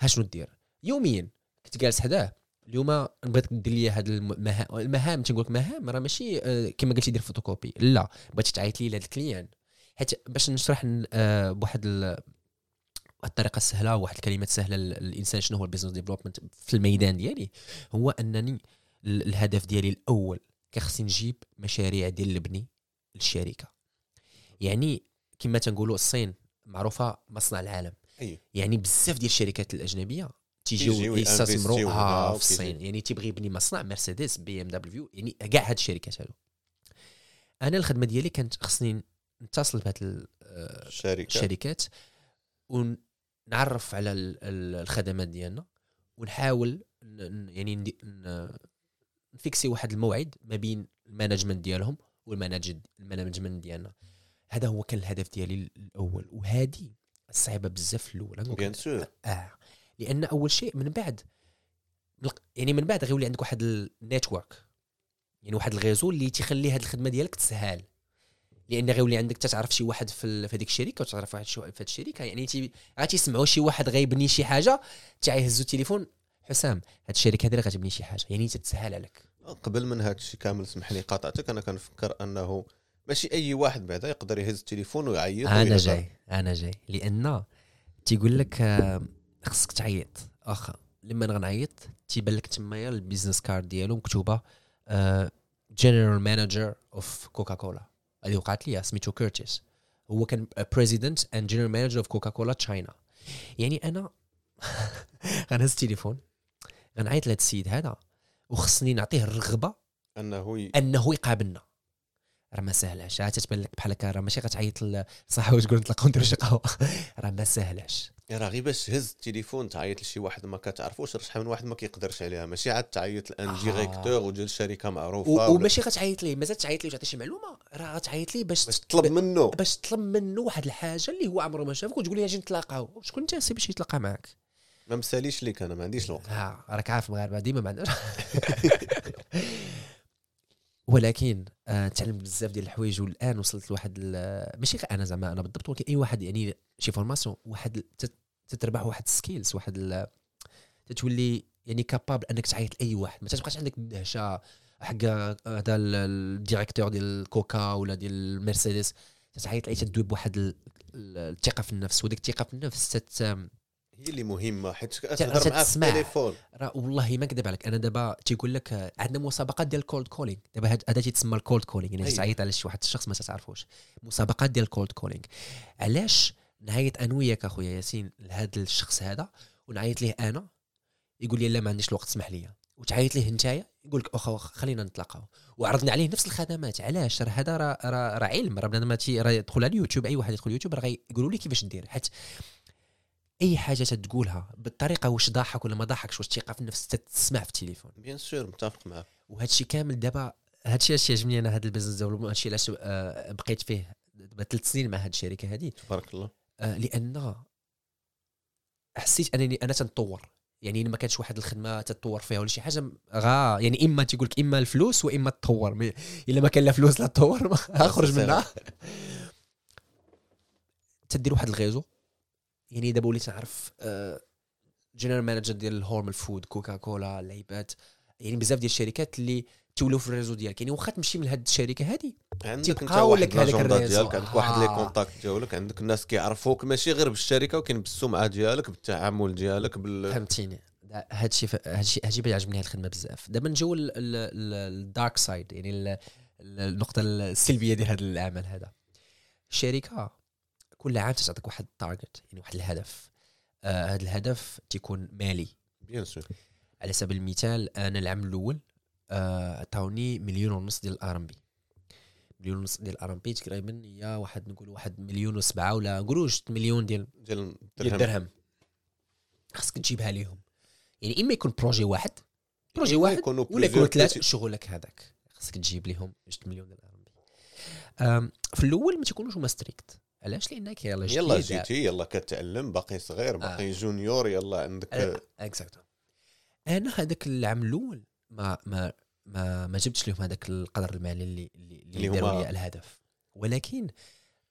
ها شنو دير؟ يوميا كنت جالس حداه. اليوم بغيتك دير لي هاد المهام المهام تنقول لك مهام راه ماشي آه، كما قلتي دير فوتوكوبي لا بغيت تعيط لي لهاد ال client. حيت باش نشرح آه، بواحد ال- واحد الطريقة سهلة واحد الكلمات سهلة لل- للإنسان شنو هو ال business development في الميدان ديالي هو أنني ال- الهدف ديالي الأول كخصني نجيب مشاريع ديال البني للشركة. يعني كما تنقولوا الصين معروفة مصنع العالم. أي. يعني بزاف ديال الشركات الأجنبية تيجيو يستثمروا آه هنا في الصين. يعني تيبغي يبني مصنع مرسيدس بي إم دبليو يعني كاع هاد الشركات هادو أنا الخدمة ديالي كانت خصني نتصل بهاد آه، الشركة. الشركات ونعرف على ال- ال- الخدمات ديالنا ونحاول يعني نفيكسي واحد الموعد ما بين ال management ديالهم وال management ال management ديالنا. هذا هو كان الهدف ديالي الأول وهذه صعيبة بزاف في الأول. Bien. sûr آه. لأن أول شيء من بعد يعني من بعد غيولي عندك واحد ال network. يعني واحد ال réseau اللي تيخلي هذه الخدمة ديالك تسهل. لأن غيولي عندك تتعرف شي واحد في هذيك الشركة وتعرف واحد في هذه الشركة. يعني تي غادي تسمعوا شي واحد غيبني شي حاجة تاع يهزوا التليفون حسام هاد الشركة هذه غتبني شي حاجة. يعني تتسهل عليك. قبل من هذا الشيء كامل اسمح لي قاطعتك أنا كنفكر أنه ماشي أي واحد بعدا يقدر يهز التليفون ويعيط أنا. جاي أنا جاي. لأن تيقول لك خصك تعيط. واخا لما غنعيط تيبان لك تمايا ال business card ديالو مكتوبة general manager of Coca-Cola هذه وقعت لي سميتو Curtis هو كان president and general manager of Coca-Cola China يعني أنا غنهز التليفون غنعيط لهذا السيد هذا وخصني نعطيه الرغبة أنه ي... أنه يقابلنا. راه ما سهلاش. راه تتبان لك بحال هكا راه ماشي غتعيط لصاحبي وتقول نتلاقاو نديرو شي قهوه راه ما سهلاش. راه غير باش تهز التليفون تعيط لشي واحد ما كتعرفوش راه شحال من واحد ما كيقدرش عليها. ماشي عاد تعيط لأن آه. directeur وديال شركة معروفة ولا- وماشي غتعيط ليه؟ مازال تعيط ليه؟ وتعطي شي معلومة. راه غتعيط ليه باش باش تطلب منه. باش تطلب منه واحد الحاجة اللي هو عمره ما شافك وتقول لي أجي نتلاقاو شكون انت سي باش يتلاقى معاك؟ ما مساليش ليك أنا ما عنديش الوقت. ها راك عارف المغاربه ديما ما عندناش ولكن آه تعلمت بزاف ديال الحوايج والآن وصلت لواحد ماشي غير أنا زعما أنا بالضبط ولكن أي واحد يعني شي formation واحد تتربح واحد skills واحد ال- تتولي يعني capable أنك تعيط لأي واحد. ما تبقاش عندك الدهشه حق هذا ال- ال directeur ديال كوكا ولا ديال المرسيدس تعيط ليه تدوي بواحد ال- ال- الثقة في النفس. وديك الثقة في النفس تت هي اللي مهمة حيت تع- تهضر معاه في تسمع. التليفون. راه والله ما كذب عليك. أنا دابا تيقول لك عندنا مسابقات ديال ال cold calling دابا هذا تيتسمى ال cold calling يعني أيوة. تعيط على شي واحد الشخص ما تعرفوش مسابقات ديال ال cold calling علاش نعيط أنا وياك أخويا ياسين لهذا الشخص هذا ونعيط ليه أنا؟ يقول لي لا ما عنديش الوقت اسمح لي وتعيط ليه نتايا يقول لك اخا واخا خلينا نتلاقاو. وعرضنا عليه نفس الخدمات. علاش؟ راه هذا راه راه راه علم. راه بنادم راه يدخل على اليوتيوب أي واحد يدخل اليوتيوب راه يقولوا لي كيفاش دير حيت أي حاجة تقولها بالطريقة واش ضاحك ولا ما ضاحكش واش الثقه في النفس تسمع في التليفون. bien sûr متفق معك وهذا الشيء كامل دابا هذا الشيء اللي يعجبني أنا هذا ال business développement هذا الشيء علاش آه، بقيت فيه دابا ثلاث سنين مع هذه الشركة هذه تبارك الله. لأن حسيت انني أنا تنطور. يعني ما كانش واحد الخدمة تتطور فيها ولا شي حاجة غا يعني إما تيقول لك إما الفلوس وإما تطور إلا ما كان لا فلوس لا تطور ما اخرج منها تدير واحد ال réseau. يعني دابا وليت نعرف general manager ديال الهورمال فود كوكا كولا اللعيبات. يعني بزاف ديال الشركات اللي تولوا في ال réseau ديالك. يعني واخا تمشي من هذه الشركة هذه عندك انت تيبقاو واحد لك هذاك l'agenda ال réseau. ديالك عندك واحد les آه. contacts ديالك عندك الناس كيعرفوك ماشي غير بالشركة ولكن بالسمعة ديالك بالتعامل ديالك بال فهمتيني. هادشي ف... هادشي هادشي بيعجبني هاد الخدمة بزاف. دابا نجيو ال dark side يعني ال- ال- النقطة السلبية ديال هذا العمل هذا. الشركة كل عام تعطيك واحد ال target يعني واحد الهدف. آه هذا الهدف تيكون مالي. bien sûr على سبيل المثال أنا العام الأول آه، عطاوني مليون ونص ديال ال RMB. مليون ونص ديال ال RMB تقريبا هي واحد نقول واحد مليون وسبعة ولا نقولوا جوج مليون ديال ديال الدرهم. خاصك تجيبها ليهم. يعني إما يكون projet واحد projet واحد ولا يكونوا ثلاث شغلك هذاك. خاصك تجيب لهم 6 مليون ديال ال RMB في الأول ما تيكونوش هما strict علاش؟ لأنك يلا جديد يلا جيتي يلا كتعلم باقي صغير آه. باقي junior يلا عندك exacto أنا هذاك العام الأول ما ما ما ما جبتش لهم هذاك القدر المالي اللي اللي, داروا لي الهدف. ولكن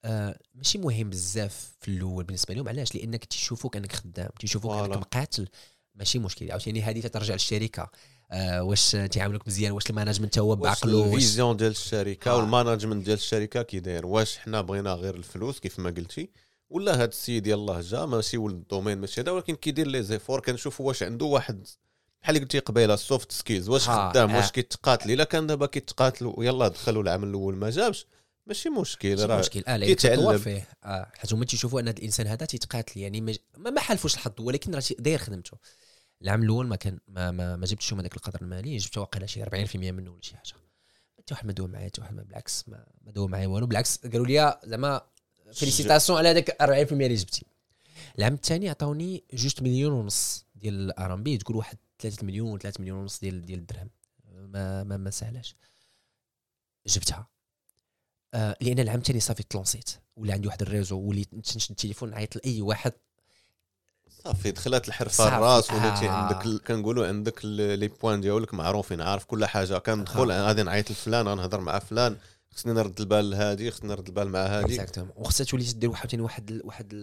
آه ماشي مهم بزاف في الأول بالنسبة لهم. علاش؟ لأنك تيشوفوك أنك خدام تيشوفوك. أنك مقاتل ماشي مشكل. عاوتاني هذه تترجع للشركة؟ آه واش تيعاملوك مزيان؟ واش ال management هو بعقله؟ واش ال vision ديال الشركة آه. وال management ديال الشركة كي داير؟ واش حنا بغينا غير الفلوس كيف ما قلتي؟ ولا هذا السيد يلاه جا ماشي ولد ال domaine ماشي هذا ولكن كيدير les efforts كنشوفوا واش عنده واحد بحال اللي قلتي قبيلة ال soft skills واش آه، خدام؟ آه. واش كيتقاتل؟ إلا كان دابا كيتقاتل ويلا دخلوا العام الأول ما جابش ماشي مشكل. ماشي راه مشكل. آه لأن كيتعلم. تطور فيه آه حيت هما تيشوفوا أن هذا الإنسان هذا تيتقاتل يعني ما ما, حالفوش الحظ ولكن راه داير خدمته. العام الأول ما كان ما ما, ما جبتش هذاك القدر المالي جبت واقيلا شي 40% منه ولا شي حاجة. حتى واحد ما داو معايا حتى واحد ما بالعكس ما, ما داو معايا والو. بالعكس قالوا لي زعما félicitations على هذاك 40% اللي جبتي. العام الثاني عطاوني جوج مليون ونص ديال ال RMB تقول واحد 3 مليون 3 مليون ونص ديال ديال الدرهم. ما ما, ما سهلاش. جبتها. آه لأن العام الثاني صافي تلونسيت ولا عندي واحد ال réseau وليت نشد التليفون نعيط لأي واحد. صافي دخلت الحرفة. الراس وليتي آه. عندك كنقولوا عندك les points ديالك معروفين عارف كل حاجة. كندخل آه. غادي نعيط لفلان غنهضر مع فلان. خصني نرد البال لهادي خصني نرد البال مع هادي. exactement وخصها تولي دير واحد واحد واحد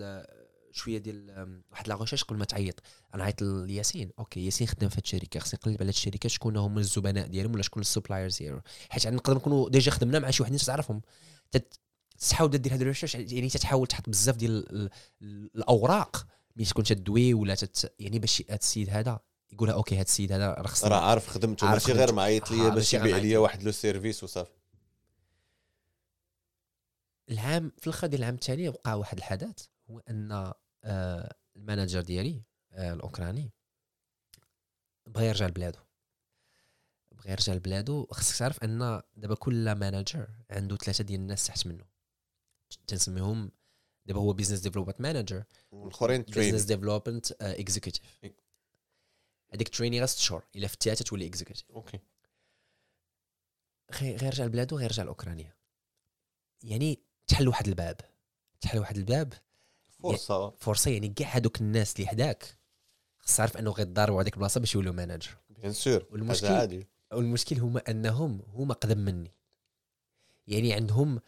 شوية ديال واحد la recherche قبل ما تعيط. أنا عيطت لياسين. okay ياسين خدام في هذه الشركة. خصني نقلب على الشركة شكون هما الزبناء ديالهم ولا شكون ال suppliers ديالهم. حيت نقدر نكونوا déjà خدمنا مع شي واحد الناس تعرفهم. تحاول دير هذا ال research يعني تتحاول تحط بزاف ديال ال- ال- الأوراق. ملي تكون تدوي ولا تت يعني باش هذا السيد هذا يقولها okay هذا السيد هذا راه خصنا راه عارف خدمته. ماشي غير. معيط آه، ليا باش ماشي غير يبيع ليا. واحد le service وصافي. العام في الآخر ديال العام الثاني وقع واحد الحدث. هو أن آه، ال manager ديالي آه، الأوكراني بغى يرجع لبلادو. بغى يرجع لبلادو خصك تعرف أن دابا كل manager عنده ثلاثة ديال الناس تحت منه. تنسميهم دابا هو business development manager والاخرين business development executive هذيك trainee غير ست شهور إلا الثلاثه تولي executive okay. غي- غيرجع لبلادو غيرجع لأوكرانيا. يعني تحل واحد الباب. تحل واحد الباب فرصة. فرصة يعني كاع هذوك الناس اللي حداك. خص تعرف انه غيتضاربوا هذيك البلاصه باش يولوا مانجر بيان سور والمشكل- عادي والمشكل هما انهم هما قدم مني. يعني عندهم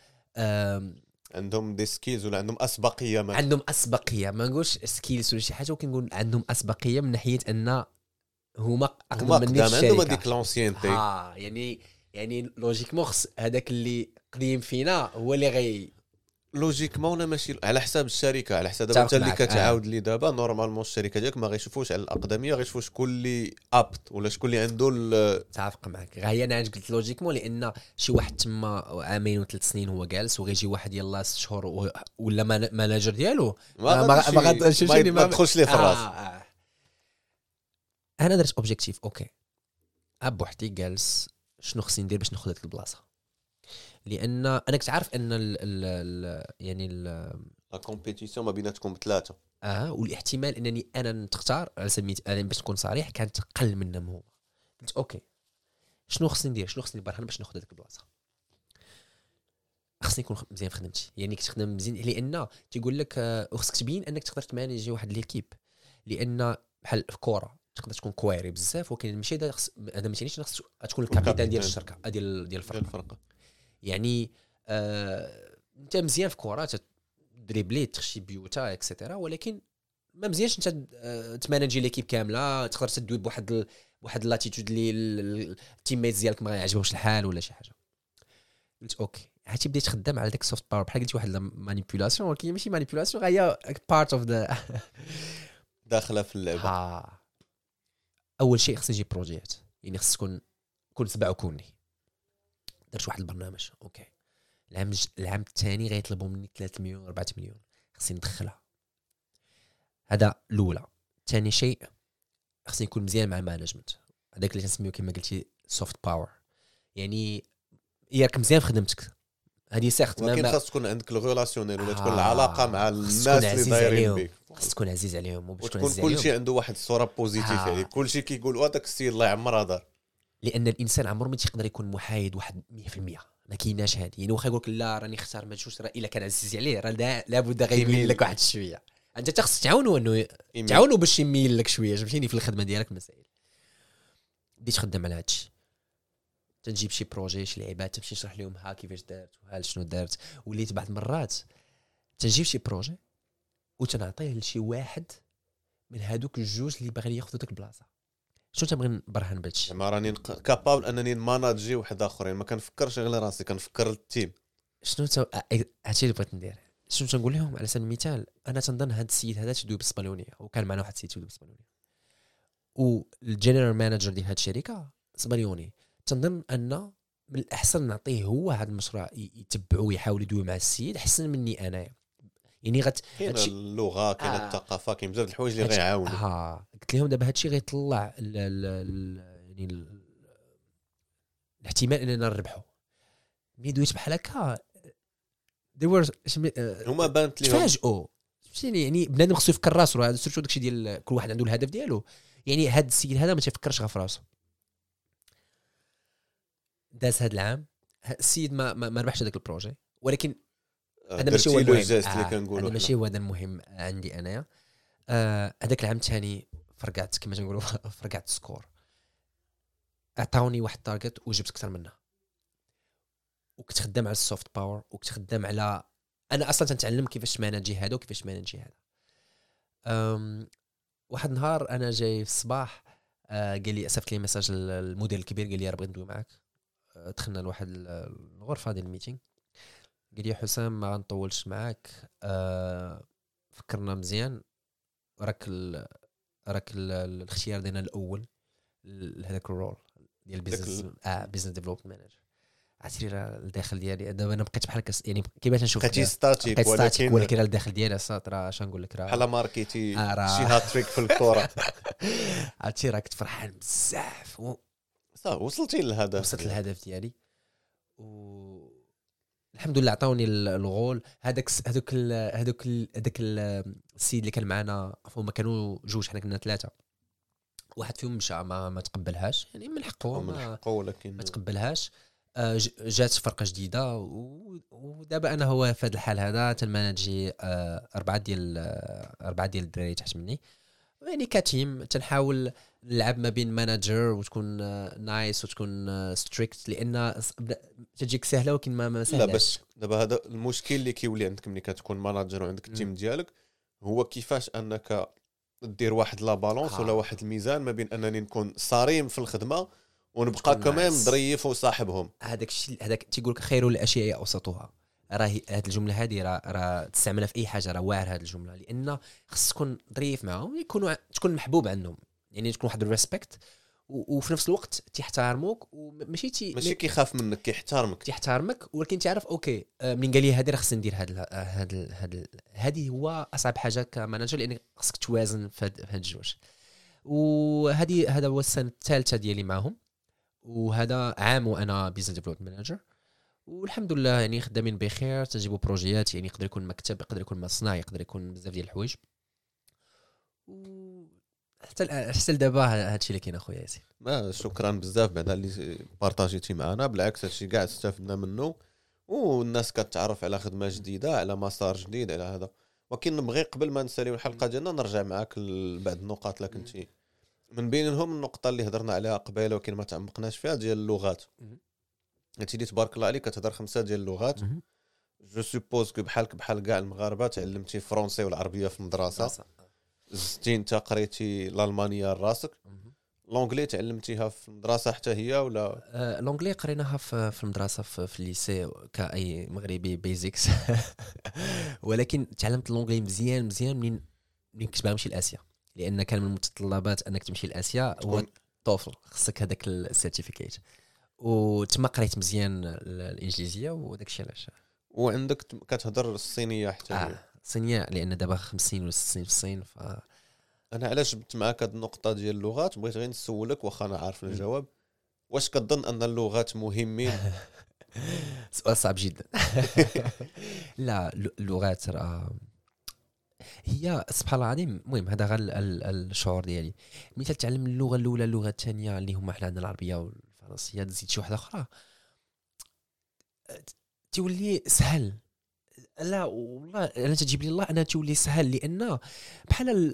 عندهم des skills ولا عندهم أسبقية ما عندهم أسبقية. ما نقولش skills ولا شي حاجة ولكن نقول عندهم أسبقية من ناحية أن هما أقدم هما مني في عندهم الشركة. هذيك l'ancienneté آه يعني يعني logiquement خص هذاك اللي قديم فينا هو اللي غي logiquement ولا ماشي على حساب الشركة على حساب دابا أنت اللي آه. كتعاود لي دابا normalement الشركة ديالك ما غيشوفوش على الأقدمية غيشوفوا شكون اللي apte ولا شكون اللي عنده متفق معك. هي أنا قلت logiquement لأن شي واحد تما عامين وثلاث سنين هو جالس وغيجي واحد يلا ست شهور ولا man- manager ديالو. ما- غاديش- ما- تدخلش ليه في آه، الرأس. آه. أنا درت objectif أوكي. بوحدي جالس شنو خصني ندير باش ناخذ هذيك البلاصة؟ لأن أنا كنت عارف أن ال ال يعني ال la compétition ما بيناتكم بثلاثه آه والاحتمال أنني أنا نختار على سبيل المثال باش نكون صريح كانت قل منهم هو قلت okay. شنو خصني ندير؟ شنو خصني برهن باش ناخذ هذيك البلاصة؟ خصني نكون مزيان في خدمتي. يعني كنت خدام مزيان لأن تيقول لك آه، وخصك تبين أنك تقدر ت manager واحد l'équipe. لأن بحال في كرة تقدر تكون كوايري بزاف ولكن ماشي هذا ما تعنيش خصك تكون ال capitaine ديال. الشركة آه، ديال ديال ديال الفرقه الفرقة. يعني آه انت مزيان في كرة dribbler تخشي buts et cetera ولكن ما مزيانش انت آه، ت manager l'équipe كاملة تقدر تدوي بواحد ال... بواحد l'attitude اللي ال teammate ديالك ما يعجبهمش الحال ولا شي حاجة. قلت okay عرفتي بديت خدام على داك ال soft power بحال قلتي واحد manipulation ولكن ماشي manipulation هي part of the game داخلة في اللعبة. ها أول شيء خصني نجيب بروجيات يعني خص تكون كون سبع وكوني درت واحد البرنامج. okay. العام العام الثاني غيطلبوا مني 3 مليون 4 مليون. خصني ندخلها. هذا الأولى. ثاني شيء خصني نكون مزيان مع ال management. هذاك اللي تنسميو كما قلتي soft power يعني ياك مزيان في خدمتك. هذه سيغت ما- ولكن ما- خاص تكون عندك ال relationnel ولا تكون آه، العلاقة مع خاص الناس اللي دايرين. بك خص تكون عزيز عليهم وباش تكون عزيز كل عليهم. شيء عنده واحد الصورة positive آه. عليه كل شيء كيقول هذاك السيد الله يعمر دار لأن الإنسان عمره ما تيقدر يكون محايد واحد 100% ما كايناش هذه يعني واخا يقول لك لا راني اختار ما تشوفش راه إلا كان عزيز عليه راه لا- لابد غيميل يميل. لك واحد شوية. أنت تخص تعاونوا أنه يميل. تعاونوا باش يميل لك شوية. فهمتيني؟ في الخدمة ديالك المسائل بديت خدام على هادشي. تنجيب شي projet شي لعيبات تمشي نشرح لهم ها كيفاش دارت وها شنو دارت. وليت بعض المرات تنجيب شي projet وتنعطيه لشي واحد من هادوك الجوج اللي باغيين ياخذوا ديك البلاصة. شنو تنبغي نبرهن بهادشي زعما راني capable أنني ن manager واحد اخر يعني ما كنفكرش غير راسي كنفكر ال team. شنو. أ- هادشي اللي بغيت ندير. شنو تنقول لهم؟ على سبيل المثال أنا تنظن هذا السيد هذا تيدوي بالاسبانيونيه وكان معنا واحد السيد تيدوي بالاسبانيونيه وال general manager ديال هاد الشركة اسبانيوني تنظن أن من الأحسن نعطيه هو هذا المشروع ي- يتبعو ويحاول يدوي مع السيد أحسن مني أنايا. يعني غت كاين اللغة كاين آه. الثقافة كاين بزاف د الحوايج اللي غيعاونوا ها قلت لهم دابا هادشي غيطلع ال ال ال يعني ال الاحتمال إننا نربحوا ملي دويت بحال هكا were شمي- آه، هما بانت لهم تفاجئوا. فهمتيني يعني بنادم خصو يفكر راسو سيرتو داكشي ديال كل واحد عنده الهدف ديالو. يعني هذا السيد هذا ما تيفكرش غير في راسو. داز هذا العام السيد ما ما, ما ربحش هذاك ال projet. ولكن هذا ماشي هو المهم. آه، هذا ماشي هو هذا المهم عندي انايا آه، هذاك العام الثاني فرقعت كما تنقولوا فرقعت score. عطاوني واحد ال target وجبت أكثر منها وكنت خدام على ال soft power وكنت خدام على أنا أصلا تنتعلم كيفاش manager هذا وكيفاش manager هذا. واحد النهار أنا جاي في الصباح آه، قال لي صيفط لي message ال- المدير الكبير قال لي راه بغيت ندوي معاك. آه، دخلنا لواحد ال- الغرفة ديال ال meeting. قال لي حسام ما غنطولش معاك. آه، فكرنا مزيان. راك ال... راك ال... ال- الاختيار ديالنا الأول لهذاك ال role ديال داك business ال- آه business development manager عرفتي راه الداخل ديالي. دابا أنا بقيت بحال. يعني كيما تنشوف بقيتي statique بقيت statique ولكن راه الداخل ديالي سات راه اش نقول لك راه بحال marquiti آه، شي هاتريك في الكره عرفتي راه كنت فرحان بزاف و... صافي وصلتي للهدف وصلت للهدف ديالي. و الحمد لله عطاوني ال- الغول. هذاك هذوك هذوك هذاك ال- السيد اللي كان معنا عفوا ما كانوا جوج حنا كنا ثلاثة. واحد فيهم مشى ما, ما تقبلهاش. يعني من حقه من حقه ولكن ما تقبلهاش. آه، جات فرقة جديدة ودابا أنا هو في هذا الحال هذا تنمانجي آه، أربعة ديال أربعة ديال الدراري تحت مني. يعني ك team تنحاول نلعب ما بين manager وتكون آه، nice وتكون آه، strict لأن س- بدا- تجيك سهلة ولكن ما ما لا بس دابا هذا المشكل اللي كيولي عندك ملي كتكون manager وعندك ال team ديالك هو كيفاش أنك دير واحد la balance آه. ولا واحد الميزان ما بين أنني نكون صاريم في الخدمة ونبقى وتكون كمان. ظريف وصاحبهم هذاك الشيء هذاك تيقول لك خير الأشياء أوسطها راه هذه الجملة هذه راه راه تستعملها في أي حاجة راه واعر هذه الجملة. لأن خص تكون ظريف معاهم يكونوا تكون محبوب عندهم. يعني تكون واحد ال respect وفي نفس الوقت تيحترموك وماشي تي ماشي كيخاف منك كيحترمك. تيحترمك ولكن تعرف okay آه، منين قال لي هذه راه خصني ندير هذا هذا هذه هو أصعب حاجة ك manager لأن خصك توازن في هاد الجوج. وهذه هذا هو السنة الثالثة ديالي معهم وهذا عام وأنا business development manager والحمد لله يعني خدامين بخير تنجيبوا بروجيات يعني يقدر يكون مكتب يقدر يكون مصنع يقدر يكون بزاف ديال الحوايج. و حتى حتى دابا هادشي اللي كاين اخويا ياسين. ما شكرا بزاف بعد اللي بارطاجيتي معنا. بالعكس هادشي كاع استفدنا منه. والناس كتعرف على خدمة جديدة على مسار جديد على هذا. ولكن نبغي قبل ما نساليو الحلقة ديالنا نرجع معاك لبعض النقاط اللي كنتي من بينهم النقطة اللي هضرنا عليها قبيلة ولكن ما تعمقناش فيها ديال اللغات. قلتي لي تبارك الله عليك كتهضر خمسة ديال اللغات. je suppose que بحالك بحال كاع المغاربة تعلمتي français والعربيه في المدرسة. زدتي أنت قريتي الألمانية راسك. l'anglais تعلمتيها في المدرسة حتى هي ولا؟ آه، l'anglais قريناها في, في المدرسة في, في ال lycée كأي مغربي بيزكس ولكن تعلمت l'anglais مزيان مزيان منين منين كنت نمشي لاسيا لأن كان من المتطلبات أنك تمشي لآسيا هو توفل خصك هذاك السيرتيفيكيت وتما قريت مزيان الإنجليزية وداك الشيء علاش. وعندك كتهضر الصينية حتى آه. الصينيه لأن دابا 50 ولا 60 في الصين ف أنا علاش جبت معاك هذه النقطة ديال اللغات بغيت غير نسولك واخا أنا عارف الجواب. واش كتظن أن اللغات مهمين؟ سؤال صعب جدا. لا اللغات راه هي سبحان الله العظيم المهم هذا غير الشعور ديالي. مثال تعلم اللغة الأولى اللغة الثانية اللي هما حنا عندنا العربية والفرنسيه تزيد شي واحدة أخرى. تولي سهل. لا والله أنا تجيب لي الله أنا تولي سهل لأن بحال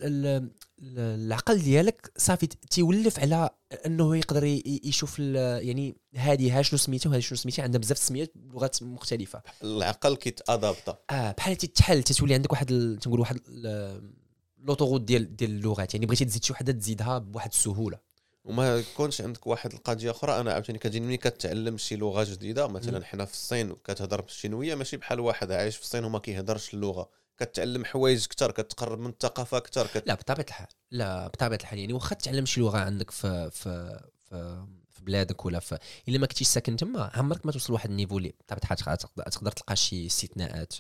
العقل ديالك صافي تيولف على انه يقدر يشوف يعني هذه ها شنو سميتها وهذه شنو سميتها عندها بزاف السميات بلغات مختلفة. العقل كيتادابتا آه بحال تتحل تتولي عندك واحد تنقول واحد لوطوغوت ديال ديال اللغات يعني بغيتي تزيد شي وحدة تزيدها بواحد السهولة. وما يكونش عندك واحد القضية أخرى. أنا عاوتاني كتجيني ملي كتعلم شي لغة جديدة. مثلا حنا في الصين كتهضر بالشينوية ماشي بحال واحد عايش في الصين وما كيهضرش اللغة. كتعلم حوايج أكثر كتقرب من الثقافة أكثر كت... لا بطبيعة الحال لا بطبيعة الحال يعني واخا تعلم شي لغة عندك في في في, في بلادك ولا في إلا ما كنتيش ساكن تما عمرك ما توصل لواحد ال niveau اللي بطبيعة الحال تقدر تلقى شي استثناءات.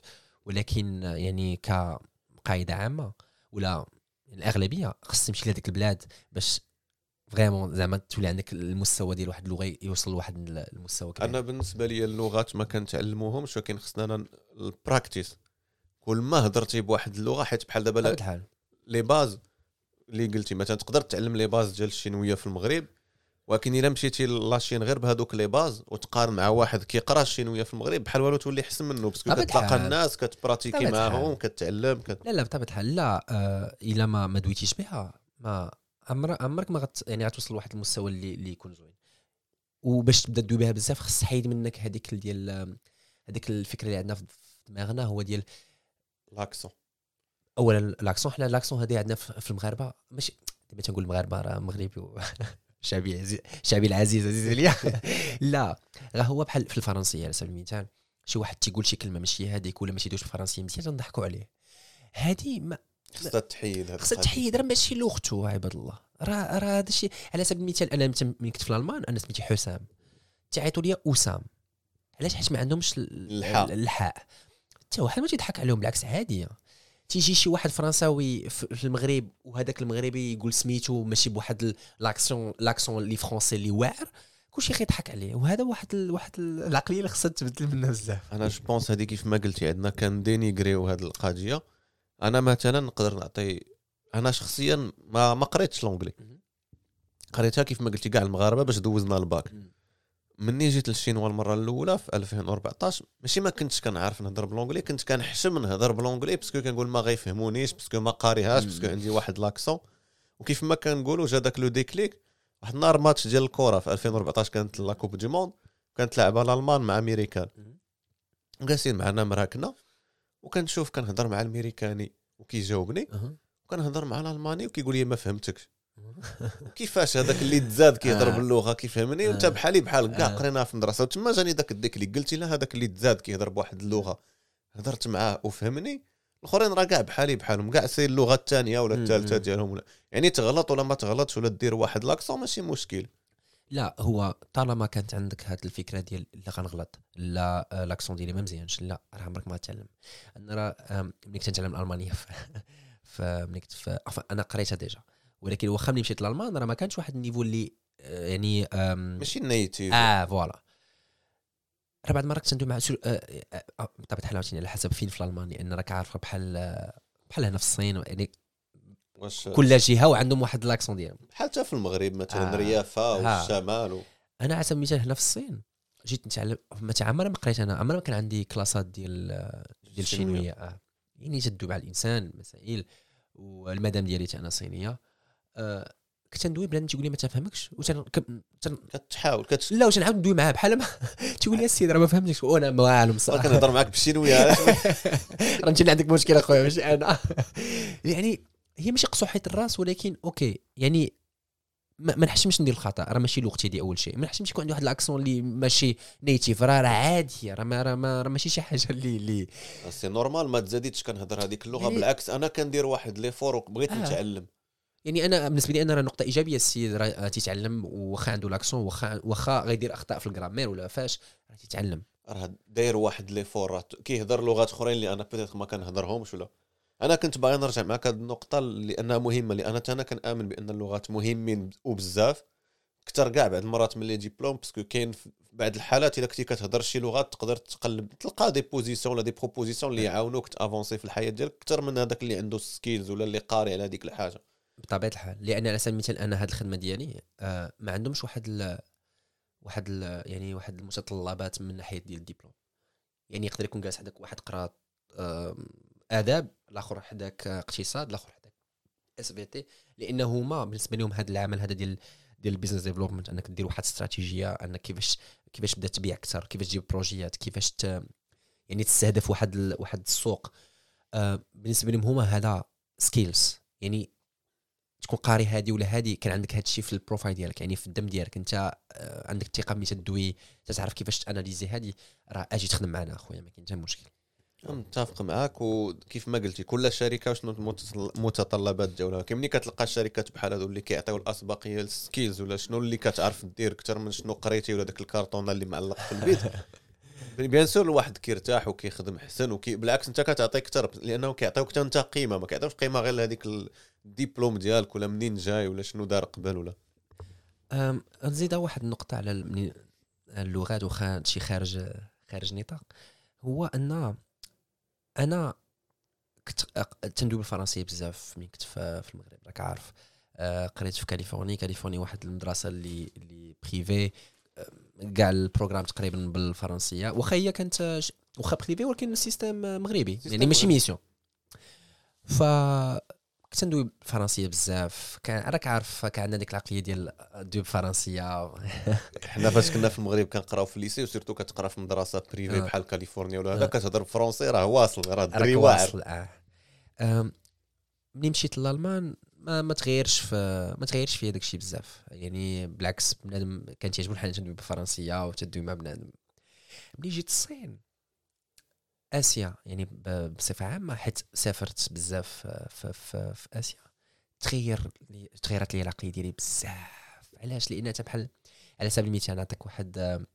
ولكن يعني كقاعدة عامة ولا الأغلبية خص تمشي لهذيك البلاد باش vraiment زعما تولي عندك المستوى ديال واحد اللغة يوصل لواحد المستوى كبير. أنا بالنسبة لي اللغات ما كنتعلموهمش ولكن خصنا ال practice كل ما هضرتي بواحد اللغة حيت بحال دابا les bases اللي قلتي مثلا تقدر تعلم les bases ديال الشينوية في المغرب ولكن إلا مشيتي la Chine غير بهذوك les bases وتقارن مع واحد كيقرأ الشينوية في المغرب بحال والو تولي احسن منه parce que كتلاقى الناس كتبراتيكي معاهم كتعلم كت... لا لا بطبيعة الحال. لا آه إلا ما ما دويتيش بها ما عمر عمرك ما غت يعني غتوصل لواحد المستوى اللي اللي يكون زوين. وباش تبدأ تدوي بها بزاف خص تحيد منك هذيك ديال هذيك الفكرة اللي عندنا في دماغنا هو ديال l'accent اولا l'accent حنا l'accent هذه عندنا في المغاربة ماشي دابا تنقول المغاربة راه مغربي. شعبي عزيز شعبي العزيز عزيز عليا. لا راه هو بحال في الفرنسية على سبيل المثال شي واحد تيقول شي كلمة ماشي هذيك ولا ما تيدوش الفرنسية مزيان تنضحكوا عليه. هذه ما خصها تحيد خصها تحيد راه ماشي لغته عباد الله. راه راه هذا الشيء على سبيل المثال أنا ملي كنت في الألمان أنا سميتي حسام. تعيطوا لي أسام. علاش؟ حيت ما عندهمش الحاء. الحاء. حتى واحد ما تيضحك عليهم بالعكس عاديه تيجي شي واحد فرنساوي في المغرب وهذاك المغربي يقول سميتو ماشي بواحد l'accent l'accent اللي français اللي واعر كلشي كيضحك عليه. وهذا واحد ال... واحد العقلية اللي خصها تبدل منها بزاف. أنا je pense هذه كيف ما قلتي عندنا كان دينيغريو هذه القضية. أنا مثلا نقدر نعطي أنا شخصيا ما ما قريتش l'anglais قريتها كيف ما قلتي كاع المغاربة باش دوزنا الباك. مني جيت للشينوا المرة الأولى في 2014 ماشي ما كنتش كنعرف نهضر ب l'anglais كنت كنحشم نهضر ب l'anglais parce que كنقول ما غيفهمونيش parce que ما قاريهاش parce que عندي واحد l'accent. وكيف ما كنقولوا جا داك le déclic واحد النهار ماتش ديال الكره في 2014 كانت la coupe du monde كانت لعبه الألمان مع أمريكان. جالسين معنا مراكنا. وكنشوف كنهضر مع الميريكاني وكيجاوبني وكنهضر مع الألماني وكيقول لي ما فهمتكش. كيفاش هذاك اللي تزاد كيهضر آه. باللغة؟ كيفهمني وانت آه. بحالي بحال كاع آه. قريناها في المدرسة. وتما جاني ذاك ال déclic اللي قلتي لا هذاك اللي تزاد كيهضر بواحد اللغة. هضرت معاه وفهمني. الآخرين راه كاع بحالي بحالهم كاع c'est اللغة الثانية ولا الثالثه ديالهم يعني تغلط ولا ما تغلطش ولا دير واحد l'accent ماشي مشكل. لا هو طالما كانت عندك هذه الفكرة ديال لا غنغلط لا l'accent ديالي ما مزيانش لا راه عمرك ما تعلم أنا راه ملي كنت نتعلم الألمانية فملي كنت أنا قريتها déjà. ولكن واخا ملي مشيت لألمان راه ما كانش واحد ال niveau اللي آه، يعني ماشي native آه voilà. راه بعد المرات كنتندوي مع سور- آه، آه، آه، بطبيعة الحال على حسب فين في الالمان لأن راك عارف بحال آه، بحال هنا في الصين يعني واش كل جهة وعندهم واحد لاكسون ديالهم. حتى في المغرب مثلا آه. ريافة. والشمال و... أنا على سبيل المثال هنا في الصين. جيت نتعلم تع- عمري ما قريت أنا. عمري ما كان عندي كلاسات ديال ديال الشينويه آه. يعني تدوي مع الإنسان مسائل والمدام ديالي أنا صينية. آه كنت ندوي بنادم تيقول لي ما تفهمكش وتن... تن... كتحاول كت... لا وتنعاود ندوي معاه بحال ما تيقول لي السيد راه ما فهمتكش. وأنا ما والو بصراحه كنهضر معاك بالشينوية. راه انت اللي عندك مشكلة أخويا ماشي أنا. يعني هي ماشي قصوحيه الراس ولكن OK يعني ما نحشمش ندير الخطأ راه ماشي لغتي دي أول شيء. ما نحشمش يكون عندي واحد ال accent اللي ماشي native راه راه عادي راه ما راه ما- راه ماشي شي حاجة اللي اللي c'est normal ما تزاديتش كنهضر هذيك اللغة يعني- بالعكس. أنا كندير واحد l'effort وبغيت آه. نتعلم. يعني أنا بالنسبة لي أنا راه نقطة إيجابية السيد راه تيتعلم واخا عنده l'accent واخا واخا غيدير أخطاء في ال grammaire ولا فاش راه تيتعلم راه داير واحد l'effort راه كيهضر لغات أخرين اللي أنا peut-être ما كنهضرهمش ولا. أنا كنت باغي نرجع معك هذه النقطة لأنها مهمة لأن أنا كنامن بأن اللغات مهمين وبزاف. كثر كاع بعض المرات من les diplômes parce que كاين في بعض الحالات إلا كنتي كتهضر شي لغات تقدر تقلب تلقى des positions ولا des propositions اللي يعاونوك تأفونسي في الحياة ديالك أكثر من هذاك اللي عنده skills ولا اللي قاري على هذيك الحاجة. بطبيعة الحال لأن على سبيل المثال أنا هذه الخدمة ديالي آه ما عندهمش واحد ال واحد ال يعني واحد المتطلبات من ناحية ديال الدبلوم. يعني يقدر يكون جالس حداك واحد قرا آم، آداب الآخر حداك اقتصاد الآخر حداك SVT لأنه هما بالنسبة لهم هذا العمل هذا ديال ديال ال business development أنك دير واحد استراتيجيه أنك كيفاش كيفاش تبدا تبيع أكثر كيفاش تجيب بروجيات كيفاش ت يعني تستهدف واحد ال... واحد السوق. آه بالنسبة لهم هما هذا skills يعني تكون قاري هادي ولا هادي كان عندك هاد الشيء في ال profile ديالك يعني في الدم ديالك. أنت آه، عندك الثقه ملي تدوي تعرف كيفاش تأناليزي هادي راه أجي تخدم معنا اخويا ما كاين حتى مشكل. متفق معاك. وكيف ما قلتي كل شركة وشنو المتطل- المتطلبات ديالها؟ كي ملي كتلقى الشركات بحال هادو اللي كيعطيو الاسبقيه لل skills ولا شنو اللي كتعرف دير أكثر من شنو قريتي ولا داك الكارطونه اللي معلق في البيت؟ bien sûr الواحد كيرتاح وكيخدم احسن وكي بالعكس انت كتعطي أكثر لأنه كيعطيوك حتى أنت قيمة ما كيعطيوش قيمة غير لهذيك الدبلوم ديالك ولا منين جاي ولا شنو دار قبل ولا؟ نزيد واحد النقطة على اللغات واخا شي خارج خارج نطاق. هو أن أنا كنت تندوي بالفرنسية بزاف ملي كنت في المغرب راك عارف. آه، قريت في كاليفورنيا. كاليفورنيا واحد المدرسة اللي اللي privée آه، كاع ال programme تقريبا بالفرنسية. واخا هي كانت واخا privée ولكن ال système مغربي. يعني ماشي. mission ف كنت ندوي بالفرنسية بزاف. كان راك عارف كان عندنا ديك العقلية ديال دوي بالفرنسية حنا فاش كنا في المغرب كنقراو في ال lycée و surtout كتقرا في مدرسة privée آه. بحال كاليفورنيا ولا هذا آه. كتهضر français راه واصل راه دري واصل آه. ملي مشيت للالمان ما ما تغيرش في ما تغيرش فيا داك الشيء بزاف. يعني بالعكس بنادم كان تيعجبو الحال تدوي بالفرنسيه وتدوي مع بنادم. ملي جيت الصين آسيا يعني بصفة عامة حيت سافرت بزاف في, في, في, آسيا. تغير تغيرت لي العقليه ديالي بزاف. علاش؟ لأن بحال على سبيل المثال نعطيك واحد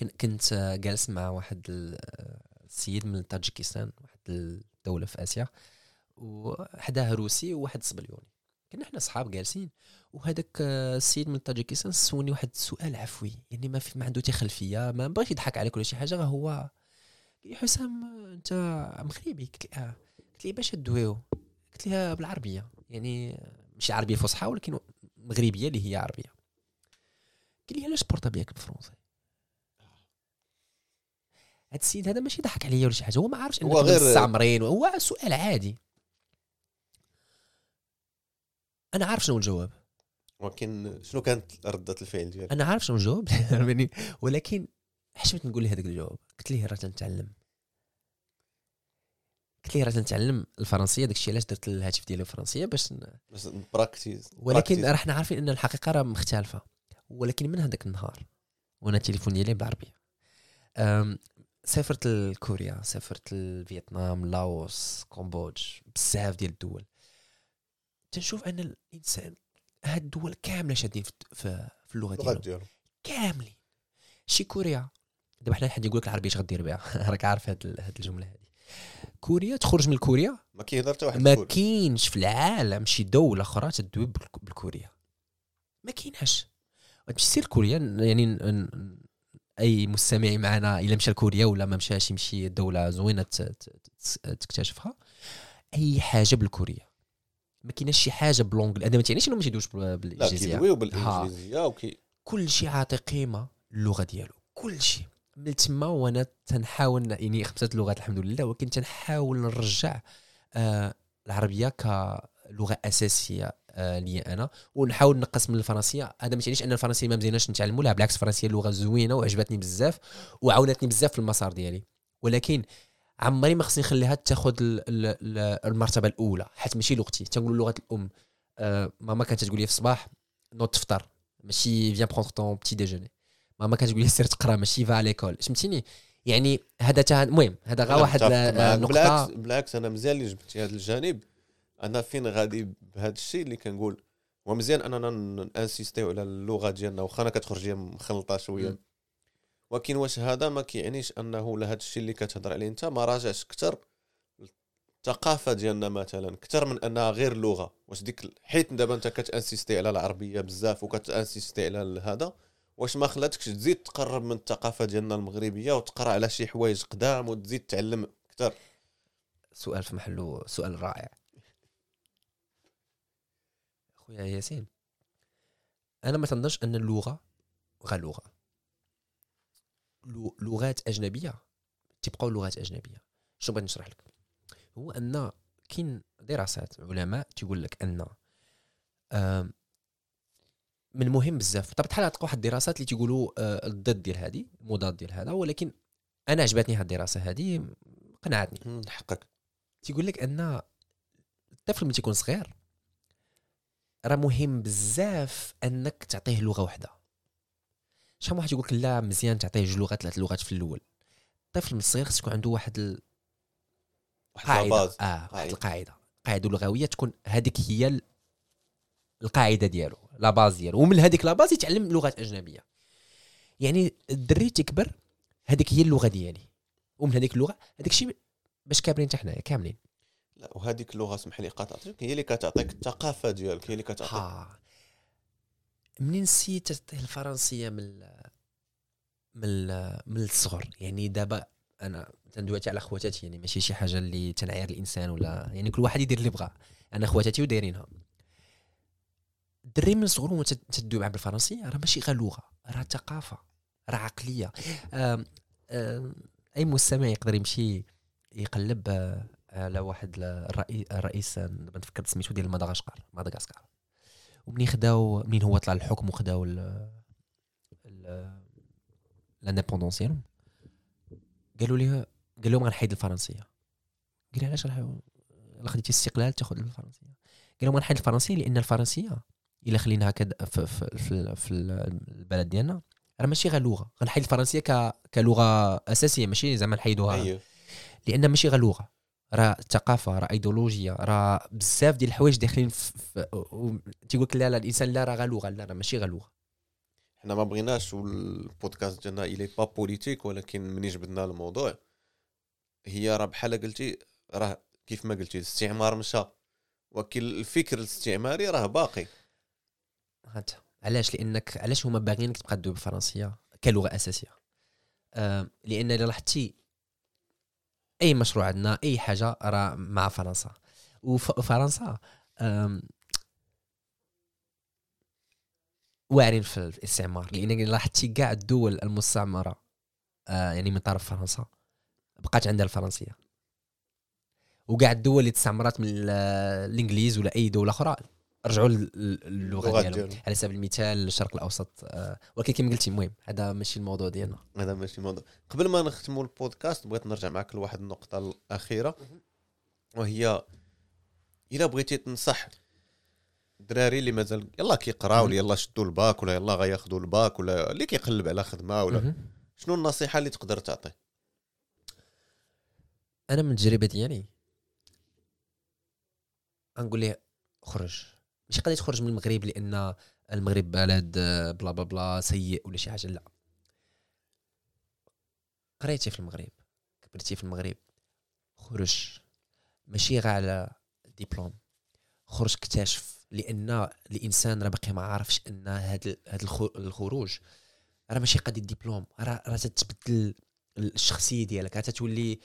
كن- كنت جالس مع واحد ال- السيد من طاجيكستان واحد الدولة في آسيا وحداه روسي وواحد صبليوني. كنا حنا صحاب جالسين وهذاك السيد من طاجيكستان سولني واحد السؤال عفوي. يعني ما في ما عنده حتى خلفيه ما بغاش يضحك عليك ولا شي حاجة هو حسام انت مغربي قلت له آه قلت لي باش تدويو قلت لها بالعربية يعني ماشي عربية فصحى ولكن مغربية اللي هي عربية. قال لي علاش بورطابيلك بالفرنسي؟ هاد السيد هذا ماشي ضحك عليا ولا شي حاجة هو ما عارفش غير- مستعمرين هو سؤال عادي. أنا عارف شنو الجواب. ولكن شنو كانت ردة الفعل ديالك؟ أنا عارف شنو الجواب. يعني ولكن حشمت نقول له هذاك الجواب؟ قلت ليه راه تنتعلم قلت ليه راه تنتعلم الفرنسية داكشي علاش درت الهاتف ديالي الفرنسية باش ن... بس براكتيز ولكن راه حنا عارفين إن الحقيقة راه مختلفة. ولكن من هذاك النهار وأنا التليفون ديالي بالعربية. سافرت لكوريا سافرت لفيتنام لاوس Cambodge بزاف ديال الدول. تنشوف أن الإنسان هاد الدول كاملة شادين في, في, في اللغة ديالهم. كاملين. شي كوريا دابا حنا حد يقول لك العربية اش غدير بها؟ راك عارف هاد هاد الجملة هذه كوريا تخرج من كوريا؟ ما كيهضر حتى واحد ما. كاينش في العالم شي دولة أخرى تدوي بالك- بالكورية. ما كايناش تمشي سير كوريا يعني أي مستمع معنا إلا مشى لكوريا ولا ما مشاش يمشي دولة زوينة تكتشفها أي حاجة بالكوريه ما كايناش شي حاجة بلونجلي هذا ما تعنيش إنهم ما يدويوش بال- لا بالإنجليزية. كيدويو بالإنجليزية وكي كل شيء عاطي قيمه اللغة ديالو. كل شيء من تما وأنا تنحاول يعني خمسة لغات الحمد لله ولكن تنحاول نرجع آه العربية كلغة أساسية آه لي أنا. ونحاول نقص من الفرنسية. هذا ما تعنيش أن الفرنسيه ما مزياناش نتعلموا لا بالعكس الفرنسية لغة زوينة وعجبتني بزاف وعاونتني بزاف في المسار ديالي. ولكن عمري ما خصني نخليها تاخذ ال- ال- ال- المرتبة الأولى حيت ماشي لغتي. تنقول لغة الأم آه ماما كانت تقول لي في الصباح نوض تفطر. ماشي viens prendre ton petit déjeuner ماما كانت تقول لي سير تقرا ماشي va à l'école فهمتيني؟ يعني هذا تا المهم هذا غير أنا واحد متفق آه، معاك. نقطة. بالعكس بالعكس أنا مزيان اللي جبتي هذا الجانب. أنا فين غادي بهذا الشيء اللي كنقول؟ هو مزيان اننا ن insistيو على اللغة ديالنا واخا أنا كتخرج هي مخلطة شوية. ولكن واش هذا ما كيعنيش أنه لهذا الشيء اللي كتهضر عليه أنت ما راجعش أكثر الثقافة ديالنا مثلا أكثر من أنها غير لغة. واش ديك حيت دابا أنت كت insistي على العربية بزاف وكت insistي على هذا واش ما خلاتكش تزيد تقرب من الثقافة ديالنا المغربية وتقرأ على شي حوايج قدام وتزيد تعلم أكثر؟ سؤال في محله سؤال رائع. خويا ياسين أنا ما تنظنش أن اللغة غير لغة. لغات أجنبية تبقاو لغات أجنبية. شنو بغيت نشرح لك؟ هو أن كاين دراسات علماء تيقول لك أن من المهم بزاف. طبعا بحال تلقى واحد الدراسات اللي تيقولوا آه، الضد ديال هذه المضاد ديال هذا ولكن أنا عجبتني هذه الدراسة هذه قنعتني حقك. تيقول لك أن الطفل ملي تيكون صغير راه مهم بزاف أنك تعطيه لغة واحدة شحال واحد يقول لك لا مزيان تعطيه جوج لغات ثلاث لغات في الأول. الطفل من الصغير خص يكون عنده واحد ال- واحد قاعدة. آه واحد. القاعدة. قاعدة لغوية تكون هذيك هي ال- القاعدة ديالو. لا باز ديالو ومن هذيك لا باز يتعلم لغات أجنبية. يعني الدري تكبر هذيك هي اللغة ديالي. ومن هذيك اللغة هذاك الشيء باش كاملين حتى حنايا كاملين. لا وهذيك اللغة اسمح لي قاطعتك هي اللي كتعطيك الثقافة ديالك هي اللي كتعطيك. ها. منين نسيت تعطيه الفرنسية من ال- من ال- من الصغر؟ يعني دابا أنا تندويتي على خواتاتي يعني ماشي شي حاجة اللي تنعير الإنسان ولا يعني كل واحد يدير اللي بغا. أنا خواتاتي ودايرينها. الدري من وانت تدوي معاه بالفرنسيه راه ماشي غير لغة راه ثقافة راه عقلية. أي مستمع يقدر يمشي يقلب آه، على واحد الرئيس الرئيس آه، تفكرت سميتو ديال مدغشقر مدغشقر. ومنين خداو منين هو طلع الحكم وخداو لانديبوندونس ديالهم قالوا لي قال لهم غنحيد الفرنسية. قال علاش الا خديتي الاستقلال تاخذ الفرنسية؟ قال لهم غنحيد الفرنسية لأن الفرنسية إلا خليناها كا في, في, في, في البلد ديالنا. راه ماشي غير لغة. غنحيد الفرنسية ك كلغة أساسية ماشي زعما نحيدوها. أيوه. لأن ماشي غير لغة. راه ثقافة راه ايديولوجيا راه بزاف ديال الحوايج داخلين في, في تيقول لك لا لا الإنسان لا راه غير لغة. لا راه ماشي غير لغة. حنا ما بغيناش والبودكاست ديالنا الي pas politique ولكن ملي جبدنا الموضوع؟ هي راه بحال قلتي راه كيف ما قلتي الاستعمار مشى. ولكن الفكر الاستعماري راه باقي. هانت علاش؟ لأنك علاش هما باغيينك تبقى تدوي بالفرنسية كلغة أساسية؟ آه لأن إلا لاحظتي أي مشروع عندنا أي حاجة راه مع فرنسا. وف- وفرنسا واعرين في الاستعمار. لأن لاحظتي كاع الدول المستعمرة آه يعني من طرف فرنسا بقات عندها الفرنسية. وكاع الدول اللي استعمرت من ال- الإنجليز ولا أي دولة أخرى رجعوا لل- لل- اللغة اللغات ديالهم. على سبيل المثال الشرق الأوسط آه ولكن كما قلتي المهم هذا ماشي الموضوع ديالنا. هذا ماشي الموضوع. قبل ما نختموا البودكاست بغيت نرجع معك لواحد النقطة الأخيرة وهي إلا بغيتي تنصح الدراري اللي مازال يلا كيقراو ولا يلا شدوا الباك ولا يلا غياخذوا الباك ولا اللي كيقلب على خدمة ولا. شنو النصيحة اللي تقدر تعطي؟ أنا من التجربة ديالي غنقول ليه خرج. ماشي قضيه تخرج من المغرب لأن المغرب بلد آه، بلا بلا بلا سيء ولا شي حاجة لا. قريتي في المغرب. كبرتي في المغرب. خرج. ماشي غير على ديبلوم خرج اكتشف لأن الإنسان راه باقي ما عارفش أن هذا هذا الخروج. راه ماشي قضيه دبلوم راه راه تتبدل الشخصية ديالك. راه تتولي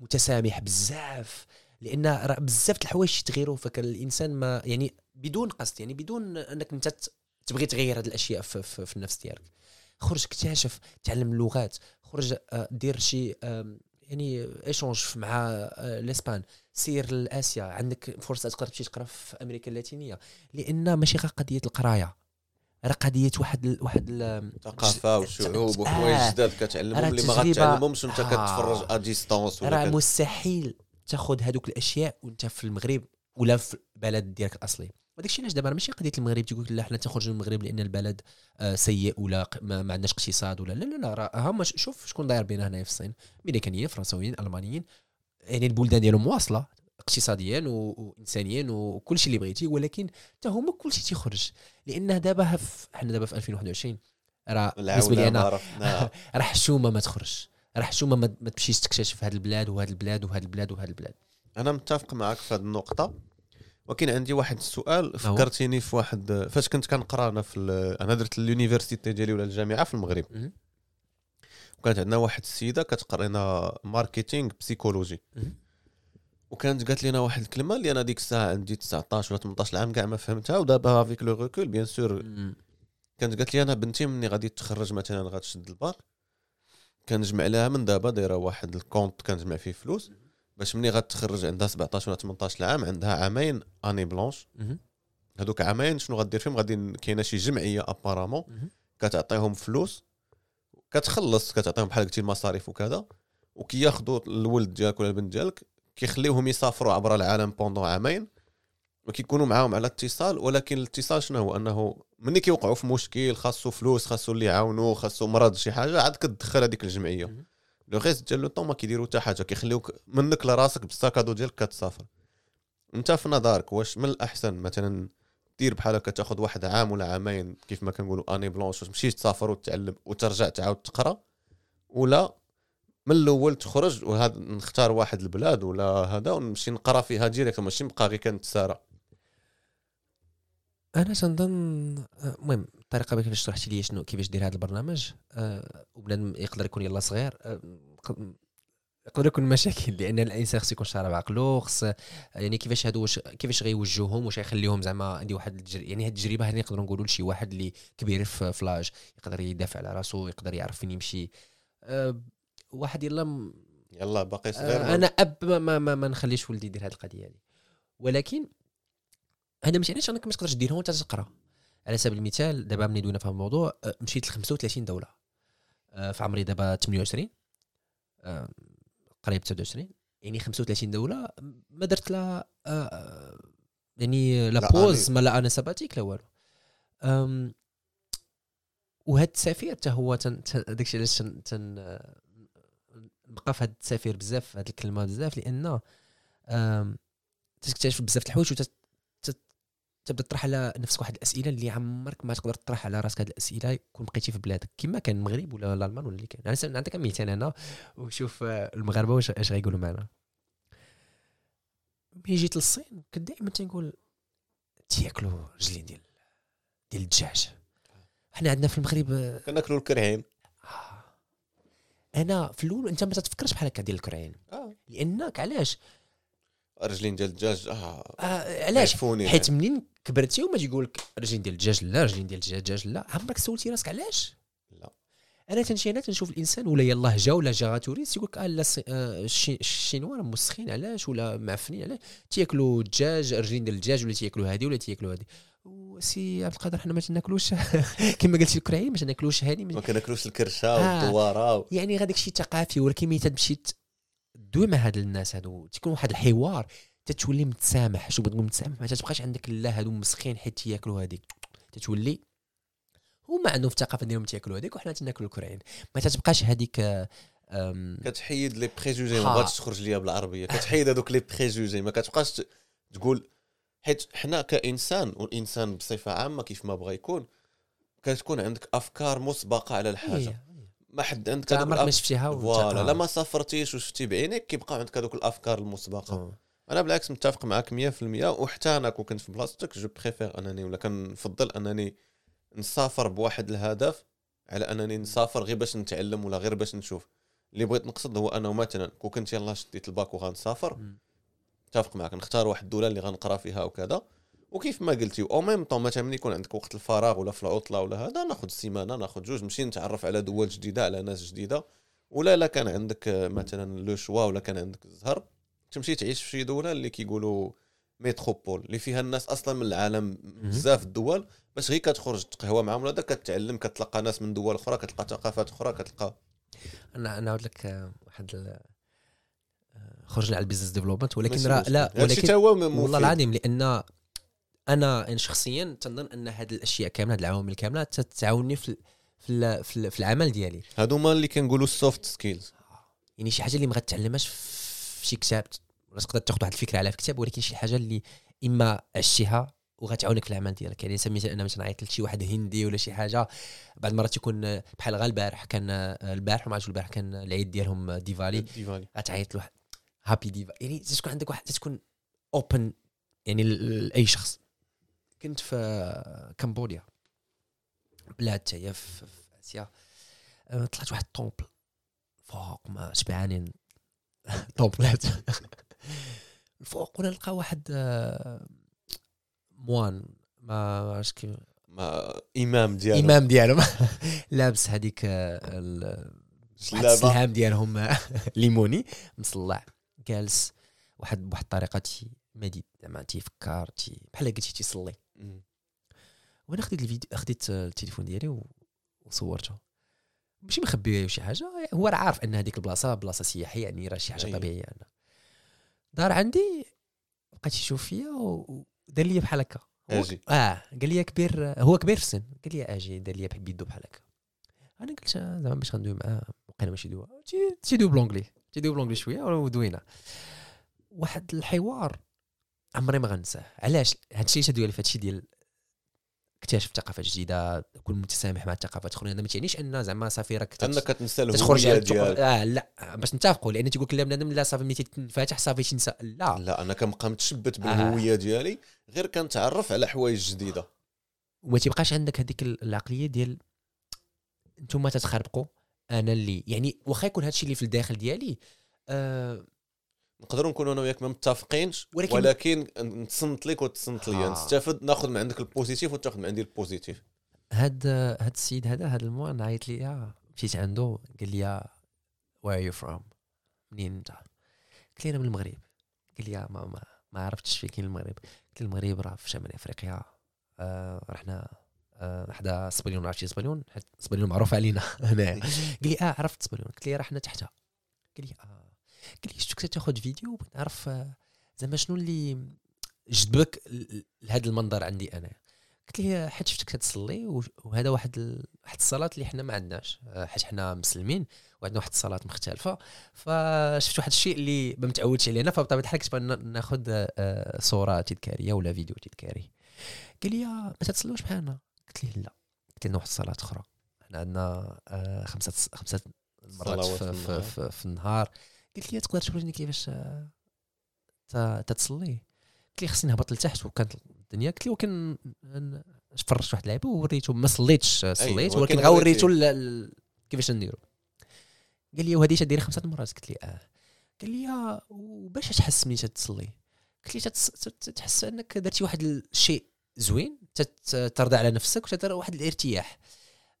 متسامح بزاف. لأن راه بزاف الحوايج تغيروا فك الانسان ما يعني بدون قصد يعني بدون انك انت تبغي تغير هذه الأشياء في, في, في النفس ديالك. خرج اكتشف تعلم اللغات خرج آه، دير شي يعني échange مع آه، الإسبان سير لآسيا. عندك فرصة تقدر تمشي تقرا في أمريكا اللاتينية. لأن ماشي غير قضية القراية. راه قضية واحد واحد الثقافه والشعوب وحوايج جداد كتعلمهم اللي ما غاتعلمهمش وانت كتفرج ا ديستونس راه مستحيل. تاخذ هذوك الاشياء وانت في المغرب ولا في البلد ديالك الاصلي. وداك الشيء علاش دابا ماشي قضية المغرب تيقول لك لا حنا تنخرجوا من المغرب لأن البلد آه، سيء ولا ما, ما عندناش اقتصاد ولا لا لا لا راه هما شوف شكون داير بينا هنايا في الصين. امريكانيين فرنساويين ألمانيين يعني البلدان ديالهم مواصله اقتصاديا وانسانيا وكل شيء اللي بغيتي ولكن حتى هما كل شيء تيخرج. لأن دابا حنا دابا في 2021 راه بالنسبة لي أنا راه حشومة ما تخرج راه حشومه ما تمشيش تكتشف هذه البلاد وهذه البلاد وهذه البلاد وهذه البلاد. أنا متفق معك في هذه النقطة. ولكن عندي واحد السؤال. فكرتيني في واحد فاش كنت كنقرا أنا في أنا درت ال université ديالي ولا الجامعة في المغرب. وكانت عندنا واحد السيدة كتقرا لنا marketing psychologie. وكانت قالت لنا واحد الكلمة اللي أنا ديك الساعة عندي 19 ولا 18 عام كاع ما فهمتها ودابا avec le recul bien sûr كانت قالت لي أنا بنتي مني غادي تخرج مثلا غتشد الباك كنجمع لها من دابا دايرة واحد ال compte كنجمع فيه فلوس باش مني غتخرج عندها 17 ولا 18 عام عندها عامين année blanche هذوك عامين شنو غدير فيهم؟ غادي كاينة شي جمعية apparemment كتعطيهم فلوس كتخلص كتعطيهم بحال قلتي المصاريف وكذا وكياخذوا الولد ديالك ولا البنت ديالك كيخليوهم يسافروا عبر العالم pendant عامين. وكيكونوا معاهم على اتصال ولكن الاتصال شنو هو؟ أنه ملي كيوقعوا في مشكل خاصو فلوس خاصو اللي يعاونوه خاصو مرض شي حاجة عاد كتدخل هذيك الجمعية. le reste ديال le temps ما كيديروا حتى حاجة كيخليوك منك لراسك بال sac à dos ديالك كتسافر. أنت في نظرك واش من الأحسن مثلا دير بحال هكا تاخذ واحد عام ولا عامين كيف ما كنقولوا année blanche تمشي تسافر وتعلم وترجع تعاود تقرأ؟ ولا من الأول تخرج وهذا نختار واحد البلاد ولا هذا ونمشي نقرأ فيها direct ماشي نبقى غير كنتسارى. أنا تنظن المهم الطريقة كيفاش شرحتي لي شنو كيفاش دير هذا البرنامج أه وبنادم يقدر يكون يلا صغير أه يقدر يكون مشاكل لأن الإنسان خص يكون شارب عقلو خص يعني كيفاش هادو واش كيفاش غيوجههم واش غيخليهم زعما عندي واحد الجر... يعني هاد التجربة هذه نقدروا نقولوا لشي واحد اللي كبير في فلاج يقدر يدافع على راسو يقدر يعرف فين يمشي أه واحد يلا م... يلا باقي صغير أه أنا أب ما, ما, ما, ما نخليش ولدي يدير هذه القضية هذه ولكن هذا ماشي علاش أنك ما تقدرش ديرها وأنت تقرأ؟ على سبيل المثال دابا ملي دوينا في الموضوع أه، مشيت ل 35 دولة. أه، في عمري دابا 28 أه، قريب 29 يعني 35 دولة ما درت لا يعني لا بوز ما لا أنا سباتيك لا والو. وهذا السفر حتى هو داكشي علاش تن نبقى في هذا السفر بزاف هذه الكلمة بزاف لأن تكتشف بزاف الحوايج تبدا تطرح على نفسك واحد الأسئلة اللي عمرك ما تقدر تطرح على راسك هذه الأسئلة كون بقيتي في بلادك. كما كان المغرب ولا الألمان ولا اللي كان. أنا نعطيك مثال أنا وشوف المغاربة واش اش غيقولوا معنا. ملي جيت للصين كنت دائما تنقول تياكلوا رجلين ديال ديال الدجاج. حنا عندنا في المغرب كناكلوا الكرعين آه. أنا في الأول أنت ما تفكرش بحال هكا ديال الكرعين آه. لأنك علاش؟ رجلين ديال الدجاج آه, آه علاش؟ حيت منين كبرتي وما تيقول لك رجلين ديال الدجاج لا رجلين ديال الدجاج لا. عمرك سولتي راسك علاش؟ لا. أنا تنمشي هنا تنشوف الإنسان ولا يلاه جا ولا جا توريست يقول لك آه لا آه، الشينوا مسخين علاش؟ ولا معفنين علاش؟ تياكلوا الدجاج رجلين ديال الدجاج ولا تياكلوا هذه ولا تياكلوا هذه وسي عبد القادر حنا ما تناكلوش كما قلتي الكراعين ما تناكلوش هذه ما كناكلوش الكرشة آه. والدوارة يعني غاداك الشيء ثقافي ولكن ملي تمشي دوي مع هاد الناس هادو. تكون واحد الحوار تتولي متسامح. شو بتقول متسامح؟ ما تبقاش عندك لا هادو مسخين حيت تياكلوا هذيك تتولي هما عندهم في الثقافة ديالهم تياكلوا هذيك وحنا تناكلوا الكرعين ما تتبقاش هذيك كتحيد les préjugés ما بغاتش تخرج ليا بالعربية. كتحيد هذوك les préjugés ما كتبقاش تقول حيت حنا كإنسان والإنسان بصفة عامة كيف ما بغى يكون كتكون عندك أفكار مسبقة على الحاجة. إيه. ما حد عندك عمرك ما شفتيها voilà لا ما سافرتيش وشفتي بعينك كيبقى عندك هذوك الأفكار المسبقة. أوه. أنا بالعكس متفق معك 100% وحتى أنا كون كنت في بلاصتك je préfère أنني ولا كنفضل أنني نسافر بواحد الهدف على أنني نسافر غير باش نتعلم ولا غير باش نشوف. اللي بغيت نقصد هو أنه مثلا كون كنت يلاه شديت الباك وغنسافر متفق معك نختار واحد الدولة اللي غنقرأ فيها وكذا. وكيف ما قلتي au même temps مثلا ملي يكون عندك وقت الفراغ ولا في العطلة ولا هذا ناخذ سيمانة ناخذ جوج نمشي نتعرف على دول جديدة على ناس جديدة ولا لا كان عندك آه، مثلا le choix ولا كان عندك الزهر تمشي تعيش في شي دولة اللي كيقولوا métropole اللي فيها الناس أصلا من العالم بزاف الدول باش غير كتخرج تقهوى معاهم ولا كتعلم كتلقى ناس من دول أخرى كتلقى ثقافات أخرى كتلقى أنا نعاود لك آه، واحد آه، خرجنا على ال business development ولكن راه. لا ولكن والله. العظيم لأن أنا أنا شخصيا تنظن أن هذه الأشياء كاملة هذه العوامل كاملة تتعاوني في في في, ال- في العمل ديالي. هادو هما اللي كنقولوا ال soft skills يعني شي حاجة اللي ما غتعلمهاش في شي كتاب ولا تقدر تاخذ واحد الفكرة عليها في كتاب ولكن شي حاجة اللي إما عشتيها وغتعاونك في العمل ديالك. يعني سميتها أنا مثلا عيطت لشي واحد هندي ولا شي حاجة بعض المرات تكون بحال غير البارح كان البارح ما عرفتش البارح كان العيد ديالهم ديفالي. ديفالي. غتعيط لواحد happy ديفا يعني تكون عندك واحد تكون open يعني لأي شخص. كنت في كمبوديا بلاد حتى هي في آسيا. طلعت واحد ال temple فوق ما شبعانين طومبلات. الفوق ولا نلقى واحد أه، موان ما عرفتش كيف. ما إمام ديالو. إمام ديالهم لابس هذيك سلابة. السلام ديالهم ليموني مصلع. جالس واحد بواحد الطريقة تي مدي زعما تيفكر تي بحال قلتي تيصلي. وأنا خديت الفيديو خديت التليفون ديالي وصورته. ماشي مخبي ولا شي حاجة هو راه عارف أن هذيك البلاصة بلاصة سياحية يعني راه شي حاجة أيوة. طبيعية أنا. دار عندي بقى تيشوف فيا ودار لي بحال هكا. أجي. آه قال لي كبير هو كبير في السن. قال لي أجي دار لي بيدو بحال هكا. أنا قلت آه، زعما باش غندوي معاه بقينا ماشي دوا. تي- تيدوي ب l'anglais. تيدوي ب l'anglais شوية ودوينا. واحد الحوار عمري ما غنساه. علاش؟ هادشي اللي تدوي في هادشي ديال اكتشاف ثقافات جديدة كون متسامح مع الثقافات أخرين هذا ما تعنيش أن زعما صافي راك أنك تنسى تخرج على ديالك. آه لا. باش نتفقوا لأن تيقول لك لا بنادم لا صافي ملي تنفتح صافي تنسى. لا. لا أنا كنبقى آه. متشبت بالهوية ديالي غير كنتعرف على حوايج جديدة. وما تيبقاش عندك هذيك العقلية ديال أنتم تتخربقوا أنا اللي. يعني واخا يكون هادشي اللي في الداخل ديالي آه نقدروا نكونوا أنا وياك ما متفقينش ولكن- ولكن, نتصنت لك وتصنت لي آه. نستافد ناخذ من عندك البوزيتيف وتاخذ من عندي ال positif هاد هاد السيد هذا هاد ال moine عيط لي آه، مشيت عنده؟ قال لي where you from منين أنت؟ قلت لي أنا من المغرب. قال لي آه، ما ما, ما عرفتش فين كاين المغرب. قلت المغرب راه في شمال أفريقيا آه رحنا آه حدا سبليون عرفتي سبليون حيت سبليون معروف علينا هنا قال لي آه عرفت سبليون قلت لي رحنا تحتها. قال لي آه. قال لي شفتك تاخذ فيديو؟ بغيت نعرف آه، زعما شنو اللي جذبك لهذا المنظر عندي أنا. قلت لي حيت شفتك تتصلي و- وهذا واحد ال... واحد الصلاة اللي حنا ما عندناش آه، حيت حنا مسلمين وعندنا واحد الصلاة مختلفة. فشفت واحد الشيء اللي ما متعودش علينا فبطبيعة الحال كنت ناخذ آه، صورة تذكارية ولا فيديو تذكاري. قال لي ما تتصلوش بحالنا قلت ليه لا. قلت لنا واحد الصلاة أخرى. حنا عندنا خمسة خمسة مرات في, في. في, في النهار. قلت لي تقدر توريني كيفاش آه، تتصلي. قلت لي خصني نهبط لتحت وكانت الدنيا. قلت لي ولكن ن- فرجت واحد اللعبة ووريته ما صليتش آه، صليت ولكن ولكن غا. وريته كيفاش نديرو. قال لي وهذه تديري خمسة مرات. قلت لي آه. قال لي آه وباش تحس ملي تتصلي؟ قلت لي تحس أنك درتي واحد الشيء زوين ترضى على نفسك وتدير واحد الارتياح.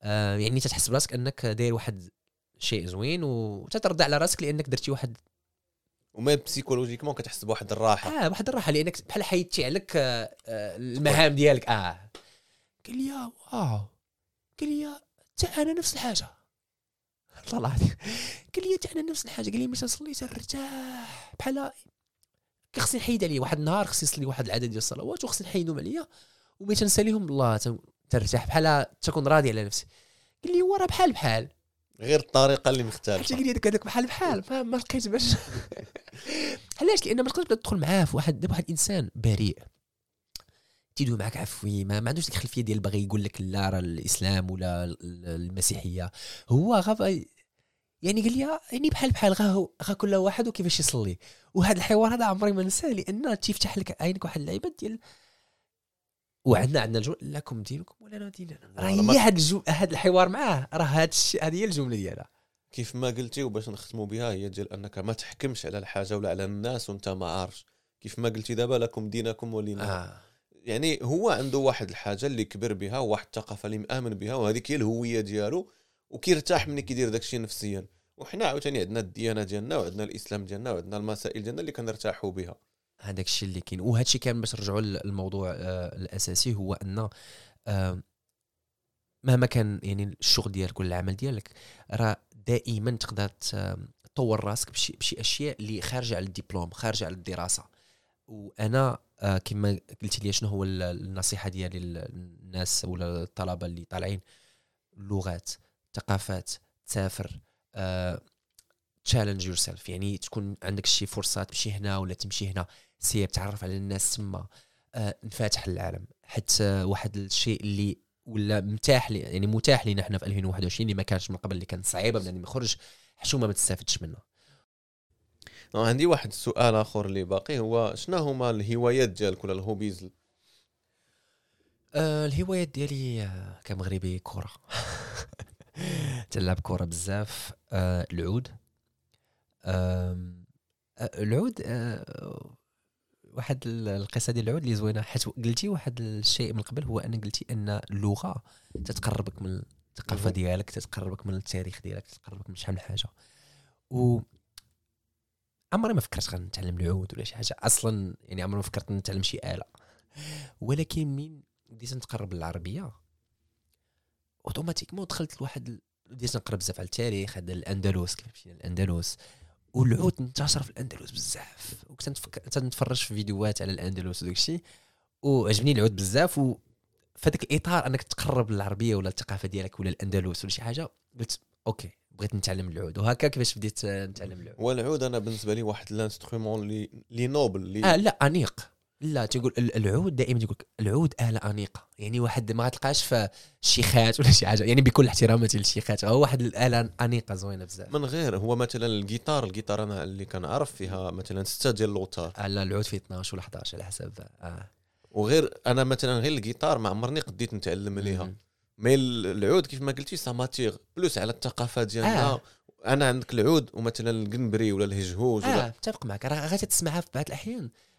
آه يعني تتحس براسك أنك داير واحد شيء زوين وتترضى على راسك لأنك درتي واحد وما psychologiquement كتحس بواحد الراحة. آه واحد الراحة لأنك بحال حيدتي عليك آه، آه، المهام ديالك. آه. قال لي يا واو. قال لي حتى أنا نفس الحاجة. والله العظيم. قال لي حتى أنا نفس الحاجة. قال لي ملي تنصلي ترتاح بحال خصني نحيد عليه واحد النهار خصني نصلي واحد العدد ديال الصلوات وخصني نحيدهم عليا وملي تنساليهم الله تن- ترتاح. بحال تكون راضي على نفسي قال لي هو راه بحال بحال. غير الطريقة اللي حتى مختلفه قال لي هذاك بحال بحال ما, لقيت باش. علاش؟ لأن ما تقدرش تدخل معاه في واحد دابا واحد الانسان بريء. تيدوي معك عفوي ما, ما عندوش ديك الخلفية ديال باغي يقول لك لا راه الإسلام ولا ال- ال- المسيحية. هو غاب يعني قال لي يعني بحال بحال غا غا كل واحد وكيفاش يصلي. وهذا الحوار هذا عمري ما ننساه لأن تيفتح لك عينك واحد اللعيبة ديال وعندنا عندنا الجمله لكم دينكم ولنا ديننا؟ راه هي هذا الجو... هذا الحوار معاه راه هذا الشيء هذه هي الجملة ديالها. كيف ما قلتي وباش نختموا بها هي ديال أنك ما تحكمش على الحاجة ولا على الناس وأنت ما عارفش. كيف ما قلتي دابا لكم دينكم ولينا. آه. يعني هو عنده واحد الحاجة اللي كبر بها وواحد الثقافة اللي مآمن بها وهذيك هي الهوية ديالو وكيرتاح ملي كيدير داك الشيء نفسيا. وحنا عاوتاني عندنا الديانة ديالنا وعندنا الإسلام ديالنا وعندنا المسائل ديالنا اللي كنرتاحوا بها. هذاك الشيء اللي كاين. وهذا الشيء كان باش نرجعوا للموضوع آه، الأساسي هو أن آه، مهما كان يعني الشغل ديالك ولا العمل ديالك راه دائما تقدر تطور راسك بشي, بشي أشياء اللي خارجة على الدبلوم خارجة على الدراسة. وأنا آه، كما قلت لي شنو هو ال- النصيحة ديالي للناس ولا الطلبة اللي طالعين. اللغات ثقافات تسافر challenge yourself يعني تكون عندك شي فرصات تمشي هنا ولا تمشي هنا. سير تعرف على الناس تما. آه، انفتح للعالم حتى واحد الشيء اللي ولا متاح لي يعني متاح لينا إحنا في 2021 اللي ما كانش من قبل اللي كان صعيبه بنادم يخرج حشومة ما تستافدش منها آه، عندي واحد السؤال آخر اللي باقي هو شنو هما الهوايات ديالك ولا ال hobbies؟ آه الهوايات ديالي آه، كمغربي كره تلعب كره بزاف. آه العود. آه العود آه واحد ال- القصة ديال العود اللي زوينة حيت قلتي واحد الشيء من قبل هو ان قلتي أن اللغة تتقربك من الثقافة. ديالك تتقربك من التاريخ ديالك تتقربك من شحال من حاجة. و عمري ما فكرت غنتعلم العود ولا شي حاجة أصلا يعني عمري ما فكرت نتعلم شي آلة. ولكن من بديت نتقرب للعربية automatiquement دخلت لواحد بديت نقرا بزاف على التاريخ هذا الأندلس كيف مشينا الأندلس. والعود انتشر في الأندلس بزاف. وكنت نتفرج في فيديوهات على الأندلس وداك الشيء. وعجبني العود بزاف. و في هذاك الإطار أنك تقرب للعربية ولا الثقافة ديالك ولا الأندلس ولا شي حاجة قلت أوكي بغيت نتعلم العود. وهكا كيفاش بديت نتعلم العود. والعود أنا بالنسبة لي واحد ال instrument اللي اللي noble اللي آه لا أنيق. لا تقول ال- العود دائما تقول لك العود آلة أنيقة. يعني واحد ما تلقاش في الشيخات ولا شي حاجة. يعني بكل احتراماتي للشيخات هو واحد الآلة أنيقة زوينة بزاف. من غير هو مثلا الجيتار الجيتار أنا اللي كنعرف فيها مثلا ستة ديال اللوتار آه لا العود فيه 12 ولا 11 على حسب آه. وغير أنا مثلا غير الجيتار ما عمرني قديت نتعلم عليها. مم. mais ال- العود كيف ما قلتي ça m'attire plus على الثقافة ديالنا. آه. أنا عندك العود ومثلا القنبري ولا الهجهوج آه ولا متفق معك. راه غادي تسمعها في بعض الأحيان. آه، آه، آه،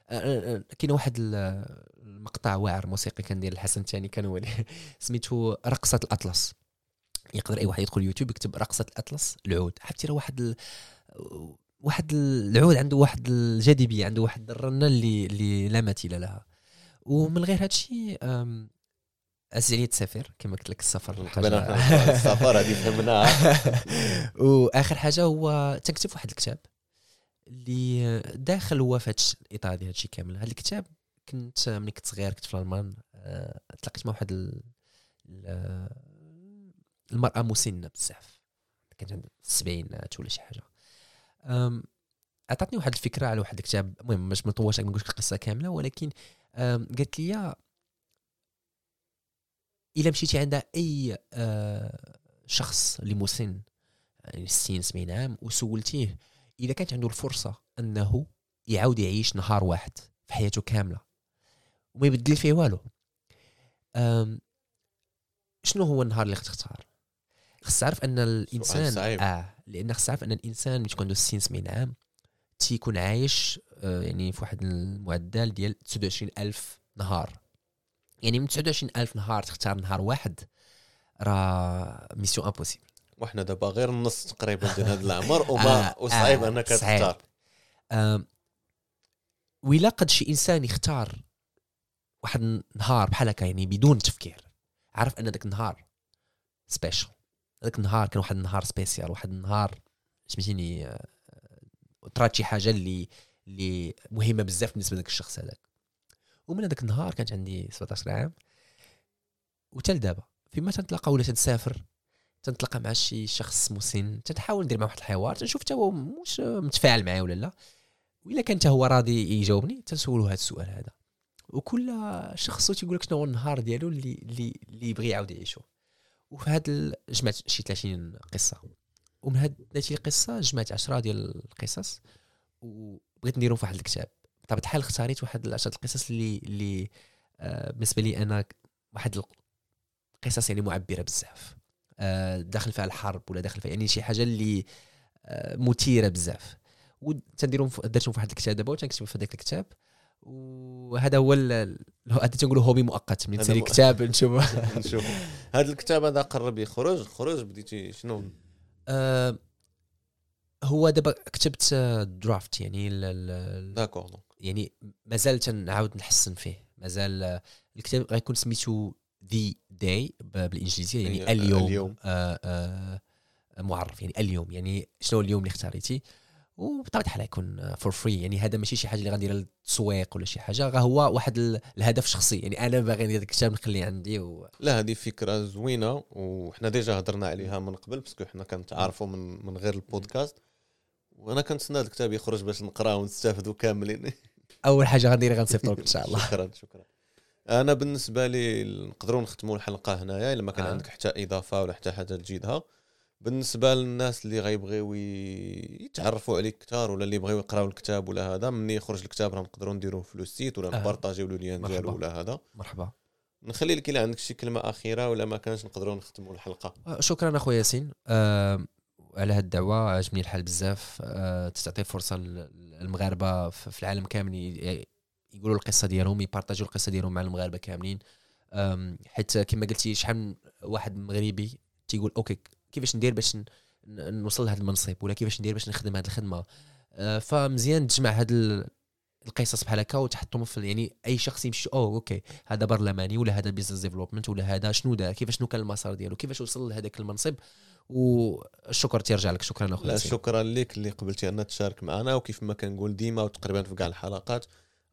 كاين واحد ال- المقطع واعر موسيقي كان ديال الحسن الثاني كان هو سميتو رقصة الأطلس. يقدر أي واحد يدخل يوتيوب يكتب رقصة الأطلس العود. عرفتي راه واحد ال... واحد العود عنده واحد الجاذبية عنده واحد الرنة اللي اللي لا مثيل لها. ومن غير هذا الشيء عزيز عليا تسافر كما قلت لك السفر السفر هذه فهمناها وآخر حاجة هو تكتب واحد الكتاب. اللي داخل هو في الإطار ديال هادشي كامل. هذا الكتاب كنت ملي كنت صغير كنت في الألمان آه، تلاقيت مع واحد ال- ال- المرأة مسنة بزاف. كانت عندها السبعينات ولا شي حاجة. عطاتني واحد الفكرة على واحد الكتاب. المهم باش ما نطولش ما القصة كاملة ولكن قالت لي إلا مشيتي عند أي آه، شخص اللي مسن يعني 60 70 عام وسولتيه إذا كانت عنده الفرصة أنه يعاود يعيش نهار واحد في حياته كاملة وما يبدل فيه والو. شنو هو النهار اللي غتختار خص تعرف أن الانسان. آه لأن خص تعرف أن الإنسان ملي تكون عنده 60 70 عام تيكون عايش آه، يعني في واحد المعدل ديال 29000 نهار. يعني من 29000 نهار تختار نهار واحد راه mission impossible وحنا دابا غير النص تقريبا ديال هذا العمر وما آه، وصعيب آه، انك. تختار. آم، وإلا قد شي إنسان يختار واحد النهار بحال هكا يعني بدون تفكير عارف أن داك النهار special هذاك النهار كان واحد النهار spécial واحد النهار سميتيني آه، طرات شي حاجة اللي اللي مهمة بزاف بالنسبة لذاك الشخص هذاك. ومن هذاك النهار كانت عندي 17 عام وتا لدابا فيما تنتلاقى ولا تنسافر تنتلاقى مع شي شخص مسن تنحاول ندير معاه واحد الحوار تنشوف تا هو مش متفاعل معايا ولا لا. وإلا كان تا هو راضي يجاوبني تنسولو هذا السؤال هذا. وكل شخص تيقول لك شنو هو النهار ديالو اللي اللي اللي يبغي يعاود يعيشو. وفي هذا جمعت شي 30 قصة. ومن هاد ناتي القصة جمعت 10 ديال القصص. وبغيت نديرهم في واحد الكتاب. بطبيعة الحال اختاريت واحد العشرة القصص اللي اللي آه بالنسبة لي أنا واحد القصص يعني معبرة بزاف. داخل فيها الحرب ولا داخل فيها يعني شي حاجة اللي آه مثيرة بزاف. وتنديرهم درتهم في واحد الكتاب دابا وتنكتب في هذاك الكتاب. وهذا هو هذا تنقولوا هوبي مؤقت من تسالي كتاب نشوف. نشوف هذا الكتاب هذا قرب يخرج؟ خرج؟ بديتي شنو؟ آه هو دابا كتبت draft يعني d'accord يعني مازال تنعاود نحسن فيه. مازال الكتاب غيكون سميتو the day بالإنجليزية يعني اليوم, اليوم. آه آه معرف يعني اليوم يعني شنو اليوم اللي اختاريتي؟ وبطبيعة الحال يكون for free يعني هذا ماشي شي حاجة اللي غنديرها للتسويق ولا شي حاجة غا هو واحد الهدف شخصي يعني أنا باغي ندير الكتاب نخليه عندي و... لا هذه فكرة زوينة وحنا déjà هضرنا عليها من قبل parce que حنا كنتعارفوا من من غير البودكاست وأنا كنتسنى الكتاب يخرج باش نقرأه ونستافدوا كاملين. أول حاجة غندير غنصيفطوك إن شاء الله. شكرا شكرا. أنا بالنسبة لي نقدروا نختموا الحلقة هنايا إلا ما كان آه. عندك حتى إضافة ولا حتى حاجة تجيدها. بالنسبة للناس اللي غيبغيو يتعرفوا عليك أكثر ولا اللي يبغيو يقراو الكتاب ولا هذا ملي يخرج الكتاب راه نقدروا نديروه في le site ولا آه. نبارطاجيو le lien ديالو ولا هذا. مرحبا. نخلي لك إلا عندك شي كلمة أخيرة ولا ما كانش نقدروا نختموا الحلقة. آه، شكرا أخويا ياسين. أه على هاد الدعوه عجبني الحال بزاف. أه تعطي فرصة للمغاربه في العالم كامل يقولوا القصة ديالهم يبارطاجيو القصة ديالهم مع المغاربة كاملين. حيت كما قلتي شحال واحد مغربي تيقول أوكي كيفاش ندير باش نوصل لهذا المنصب ولا كيفاش ندير باش نخدم هذه الخدمة؟ فمزيان تجمع هاد القصص بحال هكا وتحطهم في يعني أي شخص يمشي أو أوكي هذا برلماني ولا هذا بيزنس ديفلوبمنت ولا هذا شنو دار كيفاش شنو كان المسار ديالو كيفاش وصل لهذاك المنصب؟ والشكر تيرجع لك شكرا أخويا شكرا لك اللي قبلتي ان تشارك معنا وكيف ما كنقول ديما وتقريبا في كاع الحلقات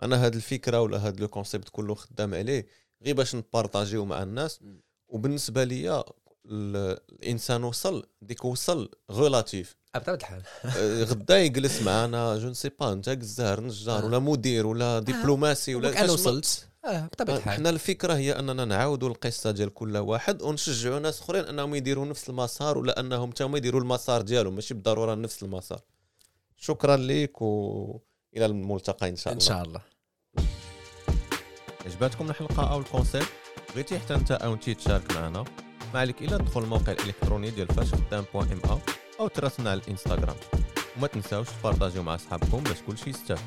أنا هذه الفكرة ولا هذا لو كونسيبت كله خدام عليه غير باش نبارطاجيو مع الناس. وبالنسبة ليا الإنسان وصل ديك وصل غولاتيف بطبيعه الحال. آه، غدا يجلس معنا جو سي با انت جزار نجار ولا مدير ولا دبلوماسي ولا أنا وصلت. آه بطبيعة الحال. حنا الفكرة هي أننا نعاودوا القصة ديال كل واحد ونشجعوا ناس أخرين أنهم يديروا نفس المسار ولا أنهم حتى يديروا المسار ديالهم ماشي بالضرورة نفس المسار. شكرا لك والى الملتقى إن شاء الله. ان شاء الله. عجبتكم الحلقة أو ال concept بغيتي حتى أنت أو انت تشارك معنا؟ ما عليك إلا تدخل الموقع الإلكتروني ديال فاش خدام point ma تراسلنا على الإنستغرام. وما تنساوش تبارطاجيو مع أصحابكم باش كلشي يستافد